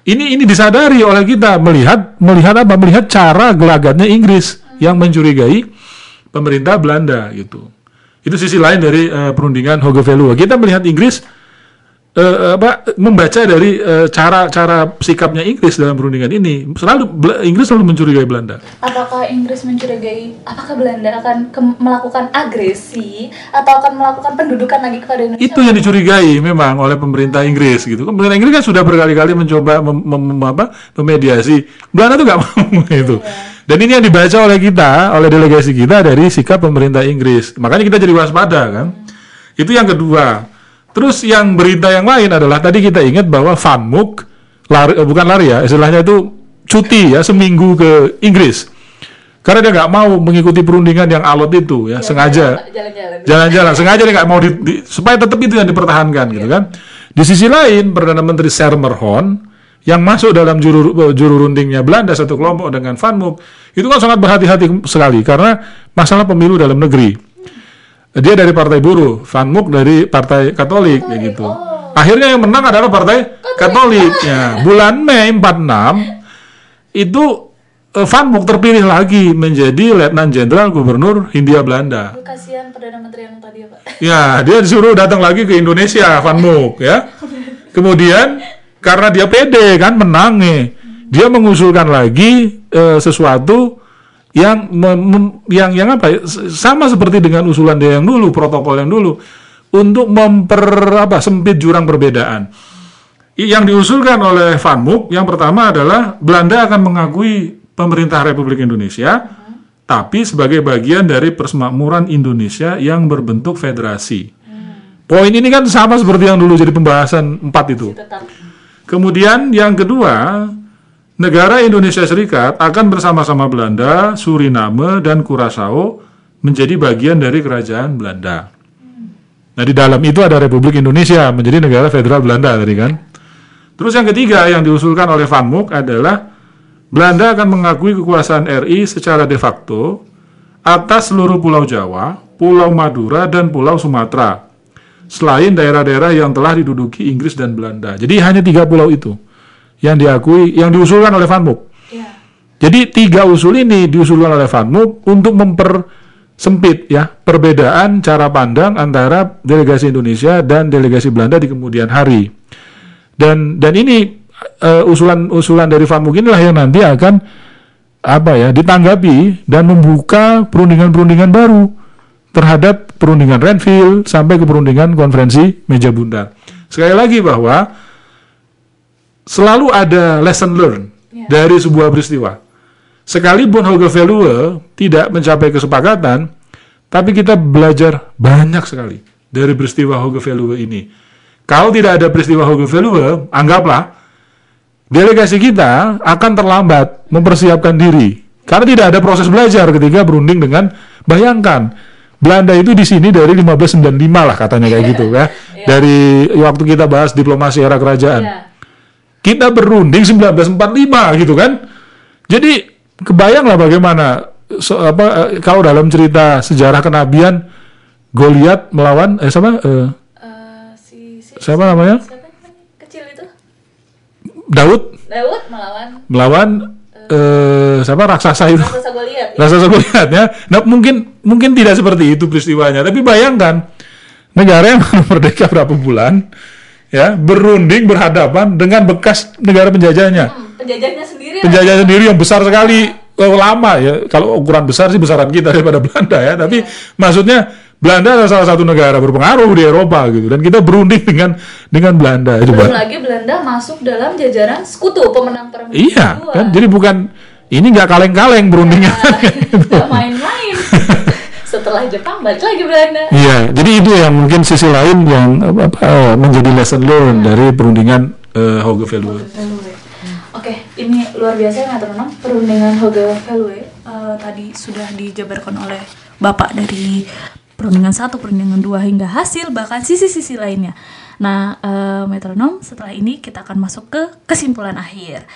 Ini ini disadari oleh kita melihat melihat apa? Melihat cara gelagatnya Inggris yang mencurigai pemerintah Belanda gitu. Itu sisi lain dari eh, perundingan Hoge Veluwe. Kita melihat Inggris eh, apa membaca dari eh, cara-cara sikapnya Inggris dalam perundingan ini selalu Inggris selalu mencurigai Belanda. Apakah Inggris mencurigai apakah Belanda akan melakukan agresi atau akan melakukan pendudukan lagi kepada Indonesia? itu yang dicurigai memang oleh pemerintah Inggris gitu. Pemerintah Inggris kan sudah berkali-kali mencoba mem- mem- apa, memediasi. Belanda tuh nggak mau itu. Dan ini yang dibaca oleh kita, oleh delegasi kita dari sikap pemerintah Inggris. Makanya kita jadi waspada kan. Itu yang kedua. Terus yang berita yang lain adalah tadi kita ingat bahwa Van Mook lari, eh, bukan lari ya, istilahnya itu cuti ya seminggu ke Inggris. Karena dia nggak mau mengikuti perundingan yang alot itu ya, sengaja jalan-jalan. jalan-jalan sengaja dia nggak mau di, di- supaya tetap itu yang dipertahankan gitu kan di sisi lain perdana menteri Sermerhon yang masuk dalam juru juru rundingnya Belanda satu kelompok dengan Van Mook itu kan sangat berhati-hati sekali karena masalah pemilu dalam negeri dia dari partai buruh Van Mook dari partai Katolik ya gitu. akhirnya yang menang adalah partai Katolik. Ya bulan Mei 46 itu eh, Van Mook terpilih lagi menjadi Letnan Jenderal Gubernur Hindia Belanda. Kasihan perdana menteri yang tadi ya Pak. Ya, dia disuruh datang lagi ke Indonesia, Van Mook, ya. Kemudian karena dia pede kan menang nih, dia mengusulkan lagi eh, sesuatu yang mem- mem- yang yang apa? ya, Sama seperti dengan usulan dia yang dulu, protokol yang dulu, untuk memper apa? Sempit jurang perbedaan. Yang diusulkan oleh Van Mook yang pertama adalah Belanda akan mengakui pemerintah Republik Indonesia, tapi sebagai bagian dari persemakmuran Indonesia yang berbentuk federasi. Poin ini kan sama seperti yang dulu jadi pembahasan empat itu. Kemudian yang kedua, negara Indonesia Serikat akan bersama-sama Belanda, Suriname, dan Curaçao menjadi bagian dari kerajaan Belanda. Nah di dalam itu ada Republik Indonesia menjadi negara federal Belanda tadi kan. Terus yang ketiga yang diusulkan oleh Van Mook adalah Belanda akan mengakui kekuasaan RI secara de facto atas seluruh Pulau Jawa, Pulau Madura, dan Pulau Sumatera, selain daerah-daerah yang telah diduduki Inggris dan Belanda. Jadi hanya tiga pulau itu yang diakui, yang diusulkan oleh Van Mook. Iya. Jadi tiga usul ini diusulkan oleh Van Mook untuk mempersempit ya perbedaan cara pandang antara delegasi Indonesia dan delegasi Belanda di kemudian hari. Dan dan ini eh, usulan-usulan dari Van Mook inilah yang nanti akan apa ya ditanggapi dan membuka perundingan-perundingan baru terhadap perundingan Renville sampai ke perundingan konferensi meja bundar. Sekali lagi bahwa selalu ada lesson learned dari sebuah peristiwa. Sekalipun Hoge Veluwe tidak mencapai kesepakatan, tapi kita belajar banyak sekali dari peristiwa Hoge Veluwe ini. Kalau tidak ada peristiwa Hoge Veluwe, anggaplah delegasi kita akan terlambat mempersiapkan diri. Karena tidak ada proses belajar ketika berunding dengan, bayangkan, Belanda itu di sini dari 1595 lah katanya kayak gitu ya. Dari waktu kita bahas diplomasi era kerajaan. Iya. Kita berunding 1945 gitu kan. Jadi kebayang lah bagaimana so- apa eh, kalau dalam cerita sejarah kenabian Goliat melawan eh sama eh, Eh, si, si siapa namanya? siapa kecil itu Daud Daud melawan melawan eh siapa raksasa itu. raksasa Goliat ya. Raksasa Goliat ya. Nah, mungkin mungkin tidak seperti itu peristiwanya, tapi bayangkan negara yang merdeka berapa bulan ya berunding berhadapan dengan bekas negara penjajahnya. Hmm, penjajahnya sendiri penjajah sendiri yang besar sekali. Eh, lama ya. Kalau ukuran besar sih besaran kita daripada Belanda ya. Tapi maksudnya Belanda adalah salah satu negara berpengaruh di Eropa gitu. Dan kita berunding dengan dengan Belanda itu belum lagi Belanda masuk dalam jajaran sekutu pemenang perang iya kedua. kan? Jadi bukan ini nggak kaleng-kaleng berundingnya. Nggak main-main setelah Jepang balik lagi Belanda iya jadi itu yang mungkin sisi lain yang apa, apa, eh, menjadi lesson learned dari perundingan eh, Hauge Veluwe Oke, ini luar biasa ya metronom perundingan Hoge Veluwe eh, tadi sudah dijabarkan oleh Bapak dari perundingan satu, perundingan dua hingga hasil bahkan sisi-sisi lainnya. Nah, eh, metronom setelah ini kita akan masuk ke kesimpulan akhir.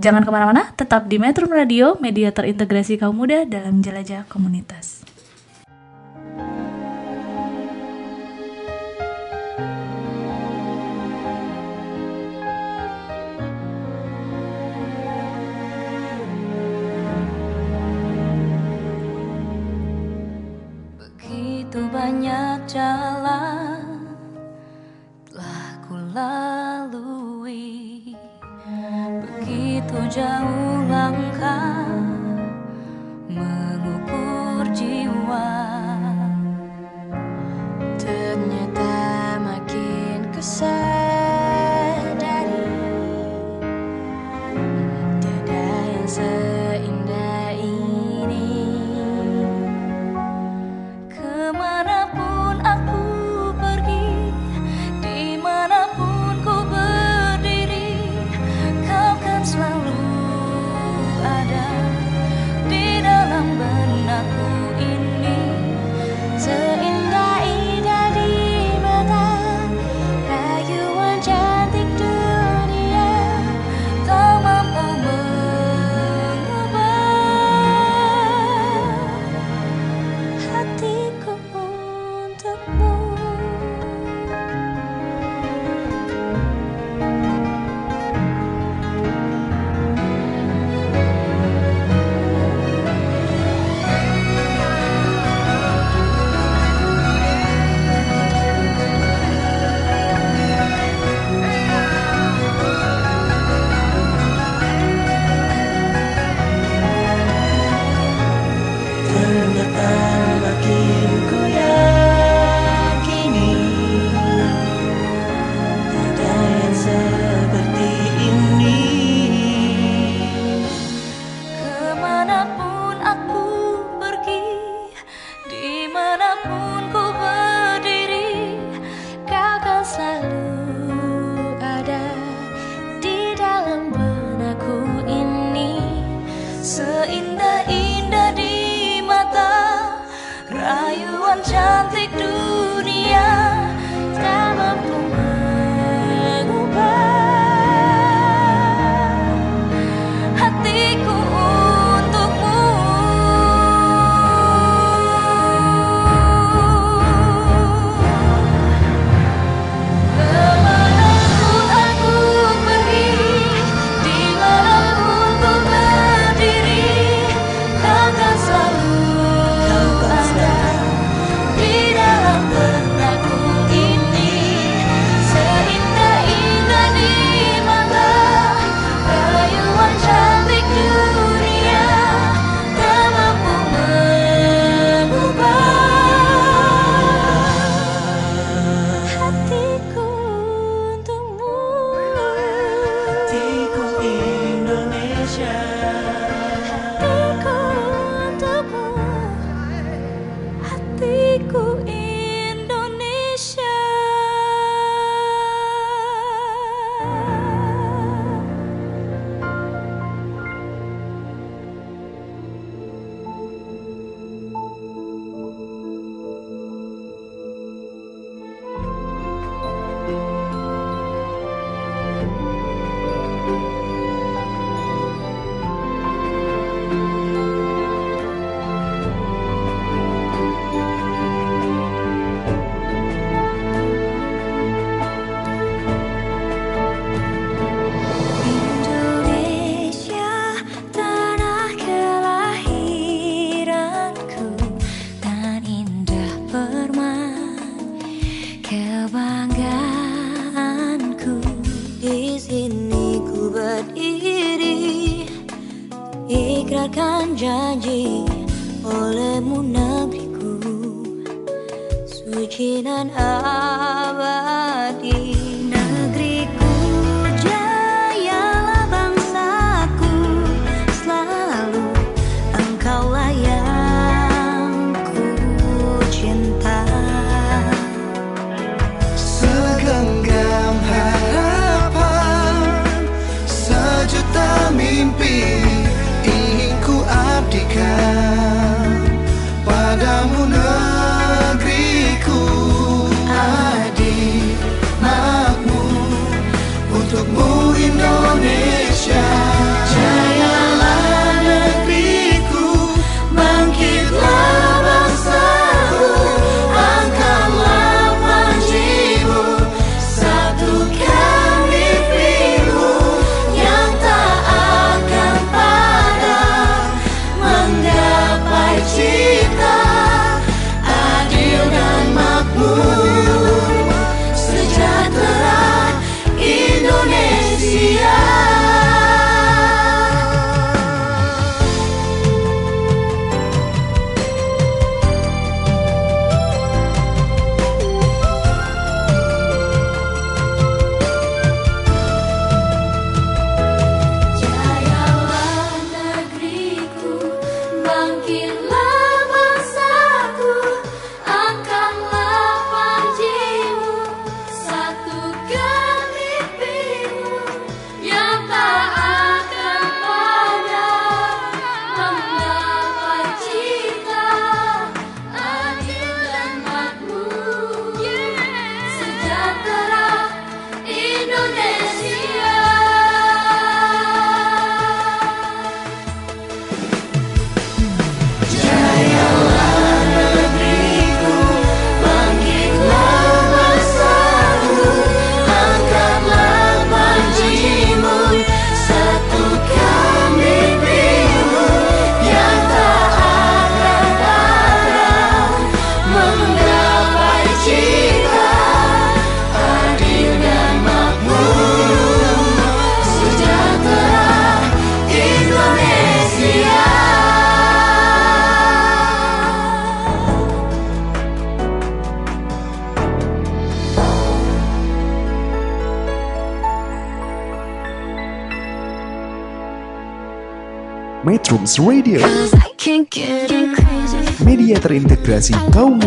Jangan ke mana-mana, tetap di Metro Radio, media terintegrasi kaum muda dalam jelajah komunitas. Begitu banyak jalan telah ku lalui Begitu jauh langkah mengukur jiwa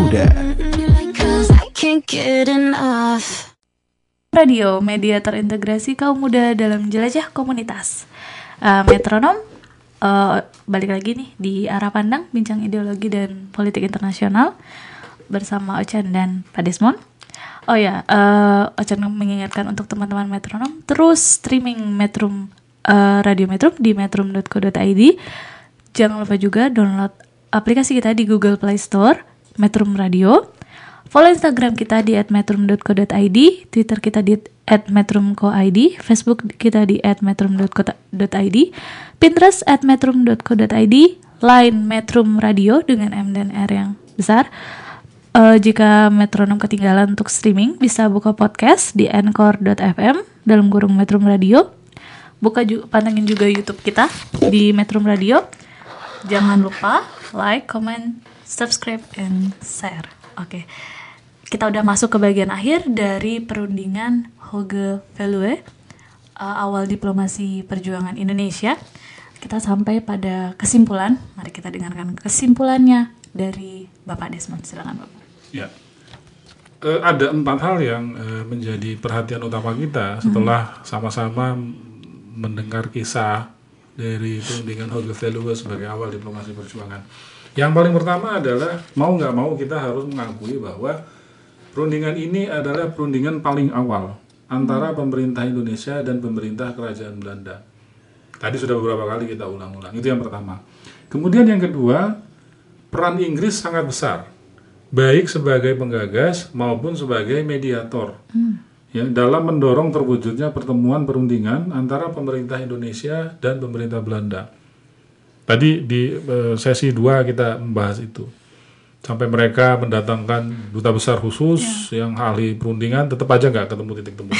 muda. Radio, media terintegrasi kaum muda dalam jelajah komunitas. Eh, metronom, eh, balik lagi nih di arah pandang bincang ideologi dan politik internasional bersama Ochan dan Pak Desmond. Oh ya, eh, Ochan mengingatkan untuk teman-teman metronom terus streaming Metrum eh, Radio Metrum di metrum.co.id. Jangan lupa juga download aplikasi kita di Google Play Store, Metrum Radio. Follow Instagram kita di @metrum.co.id, Twitter kita di @metrum.co.id, Facebook kita di @metrum.co.id, Pinterest @metrum.co.id, Line Metrum Radio dengan M dan R yang besar. Eh, jika metronom ketinggalan untuk streaming, bisa buka podcast di anchor.fm dalam kurung Metrum Radio. Buka juga, pantengin juga YouTube kita di Metrum Radio. Jangan lupa like, comment, subscribe, and share. Oke, kita udah masuk ke bagian akhir dari perundingan Hoge Velue uh, awal diplomasi perjuangan Indonesia. Kita sampai pada kesimpulan. Mari kita dengarkan kesimpulannya dari Bapak Desmond. Silakan Bapak. Ya. Eh, ada empat hal yang eh, menjadi perhatian utama kita setelah sama-sama mendengar kisah dari perundingan Hoge Velue sebagai awal diplomasi perjuangan. Yang paling pertama adalah mau nggak mau kita harus mengakui bahwa perundingan ini adalah perundingan paling awal antara pemerintah Indonesia dan pemerintah Kerajaan Belanda. Tadi sudah beberapa kali kita ulang-ulang. Itu yang pertama. Kemudian yang kedua, peran Inggris sangat besar, baik sebagai penggagas maupun sebagai mediator, ya dalam mendorong terwujudnya pertemuan perundingan antara pemerintah Indonesia dan pemerintah Belanda. Tadi di eh, sesi 2 kita membahas itu. sampai mereka mendatangkan duta besar khusus yang ahli perundingan tetap aja nggak ketemu titik temu.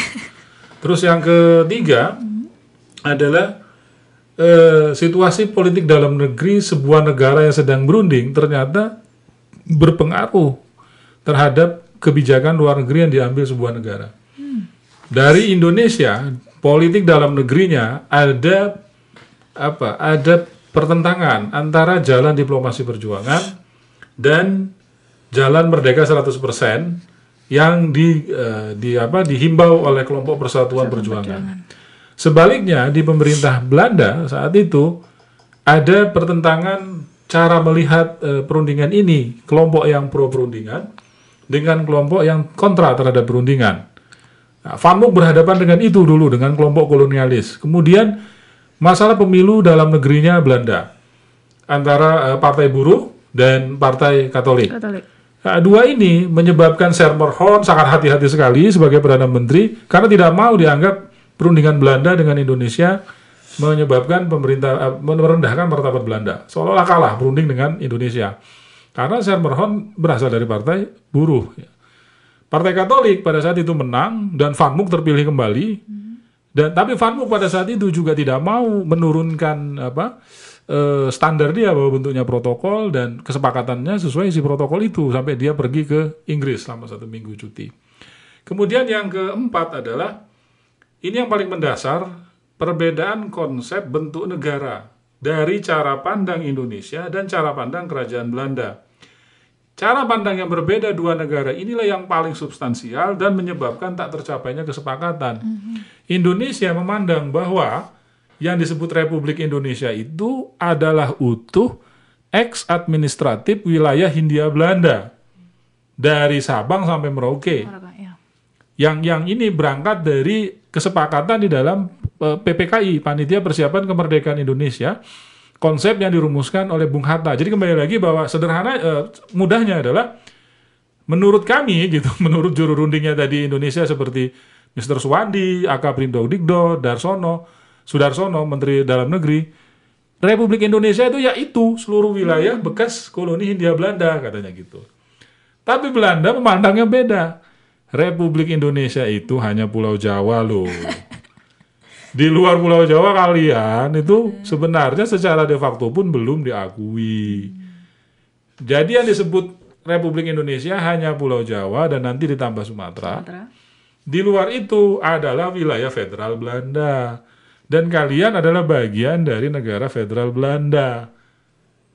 Terus yang ketiga adalah eh, situasi politik dalam negeri sebuah negara yang sedang berunding ternyata berpengaruh terhadap kebijakan luar negeri yang diambil sebuah negara. Dari Indonesia, politik dalam negerinya ada apa? Ada pertentangan antara jalan diplomasi perjuangan dan jalan merdeka 100% yang di, eh, di apa dihimbau oleh kelompok Persatuan Perjuangan. Sebaliknya di pemerintah Belanda saat itu ada pertentangan cara melihat eh, perundingan ini, kelompok yang pro perundingan dengan kelompok yang kontra terhadap perundingan. Nah, Van Mook berhadapan dengan itu dulu dengan kelompok kolonialis. Kemudian masalah pemilu dalam negerinya Belanda antara eh, partai buruh dan partai Katolik. Katolik. Nah, dua ini menyebabkan Sermerhorn sangat hati-hati sekali sebagai perdana menteri karena tidak mau dianggap perundingan Belanda dengan Indonesia menyebabkan pemerintah eh, merendahkan martabat Belanda seolah-olah kalah berunding dengan Indonesia karena Sermerhorn berasal dari partai buruh. ya. Partai Katolik pada saat itu menang dan Van Mook terpilih kembali. Dan tapi Mook pada saat itu juga tidak mau menurunkan apa eh, standar dia bahwa bentuknya protokol dan kesepakatannya sesuai isi protokol itu sampai dia pergi ke Inggris selama satu minggu cuti. Kemudian yang keempat adalah ini yang paling mendasar perbedaan konsep bentuk negara dari cara pandang Indonesia dan cara pandang kerajaan Belanda. Cara pandang yang berbeda dua negara inilah yang paling substansial dan menyebabkan tak tercapainya kesepakatan. Indonesia memandang bahwa yang disebut Republik Indonesia itu adalah utuh ex administratif wilayah Hindia Belanda dari Sabang sampai Merauke ya. yang yang ini berangkat dari kesepakatan di dalam eh, PPKI Panitia Persiapan Kemerdekaan Indonesia konsep yang dirumuskan oleh Bung Hatta. Jadi kembali lagi bahwa sederhana eh, mudahnya adalah menurut kami gitu, menurut juru rundingnya tadi Indonesia seperti Mr. Suwandi, Akaprindo Digdo, Darsono, Sudarsono, Menteri Dalam Negeri, Republik Indonesia itu yaitu seluruh wilayah bekas koloni Hindia Belanda katanya gitu. Tapi Belanda memandangnya beda. Republik Indonesia itu hanya Pulau Jawa loh. Di luar Pulau Jawa kalian itu sebenarnya secara de facto pun belum diakui. Jadi yang disebut Republik Indonesia hanya Pulau Jawa dan nanti ditambah Sumatera. Sumatera. Di luar itu adalah wilayah federal Belanda. Dan kalian adalah bagian dari negara federal Belanda.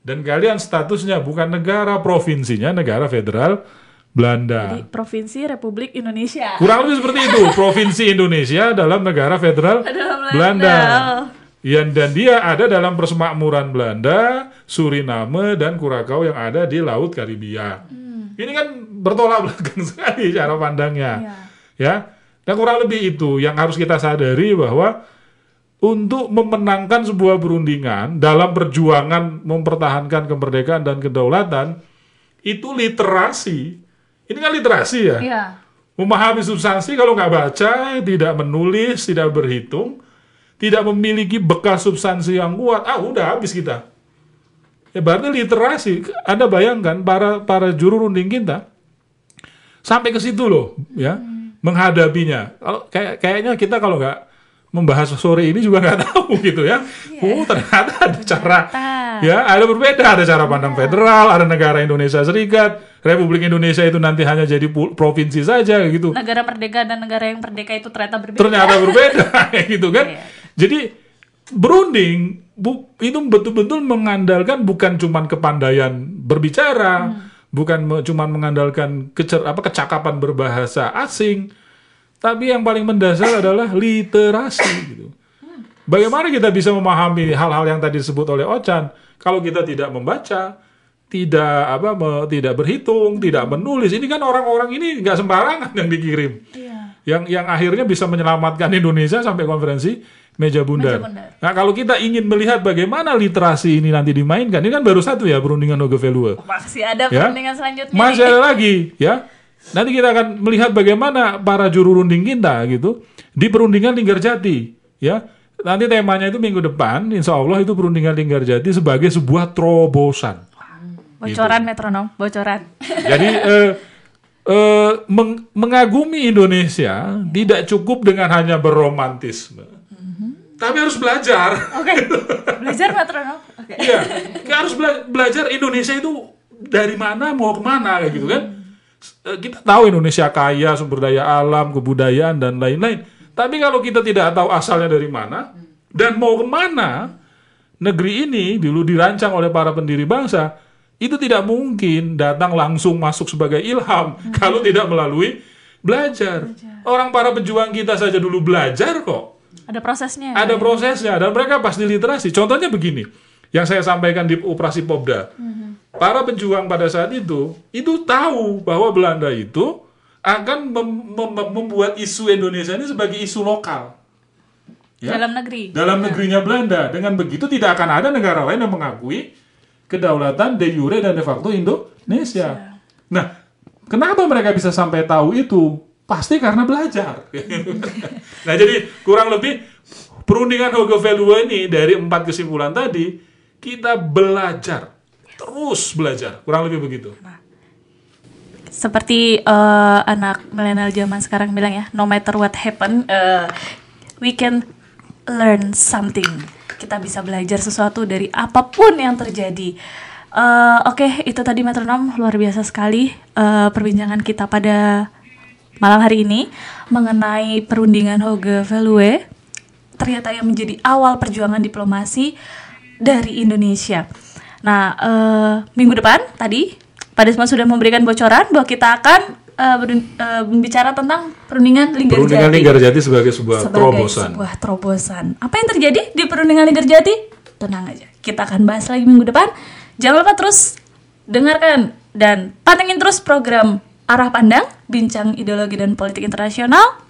Dan kalian statusnya bukan negara, provinsinya negara federal Belanda. Jadi Provinsi Republik Indonesia. Kurang lebih seperti itu. Provinsi Indonesia dalam negara federal Dalam Belanda. Belanda. Yang dan dia ada dalam persemakmuran Belanda, Suriname dan Kurakau yang ada di Laut Karibia. Ini kan bertolak belakang sekali cara pandangnya. Iya. Ya. Dan kurang lebih itu yang harus kita sadari bahwa untuk memenangkan sebuah perundingan dalam perjuangan mempertahankan kemerdekaan dan kedaulatan itu literasi. Ini kan literasi ya. Iya. Memahami substansi kalau nggak baca, tidak menulis, tidak berhitung, tidak memiliki bekas substansi yang kuat, ah udah habis kita. Ya berarti literasi. Anda bayangkan para para juru runding kita sampai ke situ loh, ya menghadapinya. Kalau kayak kayaknya kita kalau nggak membahas sore ini juga nggak tahu gitu ya. Oh ternyata ada cara ya ada berbeda ada cara pandang federal, ada negara Indonesia Serikat, Republik Indonesia itu nanti hanya jadi provinsi saja gitu. Negara merdeka dan negara yang merdeka itu ternyata berbeda. Ternyata berbeda gitu kan. Iya. Jadi berunding bu, itu betul-betul mengandalkan bukan cuman kepandaian berbicara, bukan me- cuman mengandalkan kecer apa kecakapan berbahasa asing, tapi yang paling mendasar adalah literasi gitu. Bagaimana kita bisa memahami hal-hal yang tadi disebut oleh Ochan kalau kita tidak membaca, tidak apa me- tidak berhitung, tidak menulis. Ini kan orang-orang ini nggak sembarangan yang dikirim. Yang yang akhirnya bisa menyelamatkan Indonesia sampai konferensi meja bundar. Meja bundar. Nah, kalau kita ingin melihat bagaimana literasi ini nanti dimainkan, ini kan baru satu ya perundingan Hoge Veluwe. Masih ada Ya. perundingan selanjutnya Masih ada lagi, ya. Nanti kita akan melihat bagaimana para juru runding kita gitu di perundingan Linggarjati, ya. Nanti temanya itu minggu depan, insya Allah itu perundingan Linggarjati sebagai sebuah terobosan. Bocoran metronom, bocoran. Jadi eh, eh, meng- mengagumi Indonesia tidak cukup dengan hanya berromantisme, tapi harus belajar. Oke, belajar metronom. Oke. Iya, kita harus bela- belajar Indonesia itu dari mana mau ke mana kayak gitu kan. Eh, Kita tahu Indonesia kaya sumber daya alam, kebudayaan dan lain-lain. Tapi kalau kita tidak tahu asalnya dari mana dan mau ke mana, negeri ini dulu dirancang oleh para pendiri bangsa itu tidak mungkin datang langsung masuk sebagai ilham kalau tidak melalui belajar. Orang para pejuang kita saja dulu belajar kok Ada prosesnya. ada prosesnya dan mereka pasti literasi. Contohnya begini, yang saya sampaikan di operasi Popda, para pejuang pada saat itu itu tahu bahwa Belanda itu akan mem- mem- membuat isu Indonesia ini sebagai isu lokal. Ya? Dalam negeri. Dalam negerinya Belanda. Dengan begitu tidak akan ada negara lain yang mengakui kedaulatan de jure dan de facto Indonesia. Nah, kenapa mereka bisa sampai tahu itu? Pasti karena belajar. nah, jadi kurang lebih perundingan Hoge Value ini dari empat kesimpulan tadi kita belajar terus belajar kurang lebih begitu. Seperti eh, anak milenial zaman sekarang bilang ya, no matter what happen, eh, we can learn something. Kita bisa belajar sesuatu dari apa pun yang terjadi. Eh, Oke, itu tadi metronom luar biasa sekali eh, perbincangan kita pada malam hari ini mengenai perundingan Hoge Value ternyata yang menjadi awal perjuangan diplomasi dari Indonesia. Nah, eh, minggu depan tadi Pak Desmond sudah memberikan bocoran bahwa kita akan berun- eh, berbicara tentang perundingan Linggarjati Perundingan Linggarjati sebagai sebuah sebagai terobosan. sebuah terobosan. Apa yang terjadi di perundingan Linggarjati? Tenang aja, kita akan bahas lagi minggu depan. Jangan lupa terus dengarkan dan pantengin terus program Arah Pandang, Bincang Ideologi dan Politik Internasional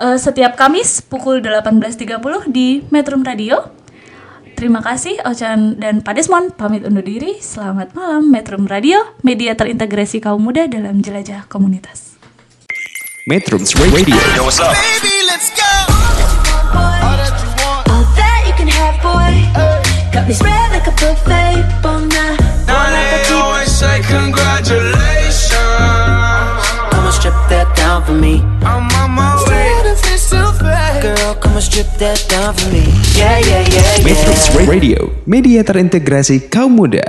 eh, setiap Kamis pukul 18.30 di Metro Radio. Terima kasih Ocan dan Pak Desmond pamit undur diri. Selamat malam Metro Radio, media terintegrasi kaum muda dalam jelajah komunitas. Metrums Radio All that you can have, boy. Got me spread like a buffet. Bon night. Now they always say congratulations. Come and strip that down for me. I'm on my way. Girl, come and strip that down for me. Yeah, yeah, yeah, yeah. Metrums Radio Media terintegrasi kaum muda